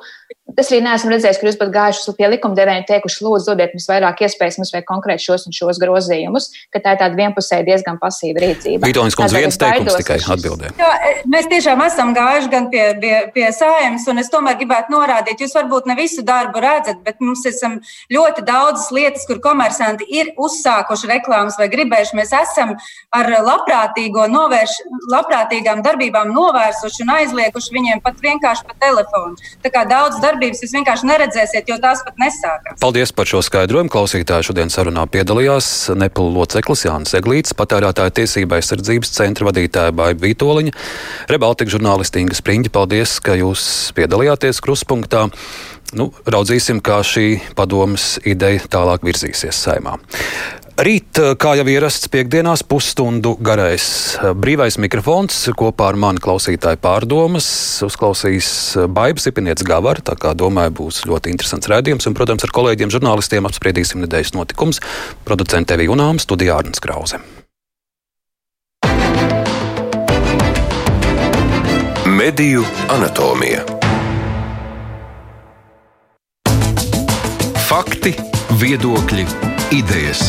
Tas arī neesmu redzējis, kur jūs pat gājuši pie likumdevēja un teikuši, lūdzu, dodiet mums vairāk iespējas, mums vajag konkrēti šos un šos grozījumus, ka tā ir tāda vienpusēja diezgan pasīva rīcība. Vitoļs kundze viens teikums tikai atbildē. Jā, e, mēs tiešām esam gājuši gan pie, pie, pie sājums, un es tomēr gribētu norādīt, jūs varbūt ne visu darbu redzat, bet mums esam ļoti daudzas lietas, kur komersanti ir uzsākuši reklāmas vai gribējuši. Mēs esam ar labprātīgo novērš, labprātīgām darbībām novērsuši un aizlieguši viņiem pat vienkārši pa telefonu. Tā kā daudz darbības jūs vienkārši neredzēsiet, jo tās pat nesākās. Paldies par šo skaidrojumu. Klausītāji šodien sarunā piedalījās Neplu loceklis Jānis Eglīts, patērētāja tiesība aizsardzības centra vadītāja Baiba Vītoliņa, Rebaltika žurnālisti Inga Spriņģa. Paldies, ka jūs piedalījāties kruspunktā. Nu, raudzīsim, kā šī padomas ideja tālāk virzīsies saimā. Rīt, kā jau ierasts piekdienās, pusstundu garais brīvais mikrofons kopā ar mani klausītāju pārdomas. Uzklausīs Baibas Ipinietes Gavara, tā kā domāju būs ļoti interesants rādījums. Un, protams, ar kolēģiem žurnālistiem apspriedīsim nedēļas notikums. Producente Evija Unām, studijā Arnas Krause. Mediju anatomija. Fakti, viedokļi, idejas.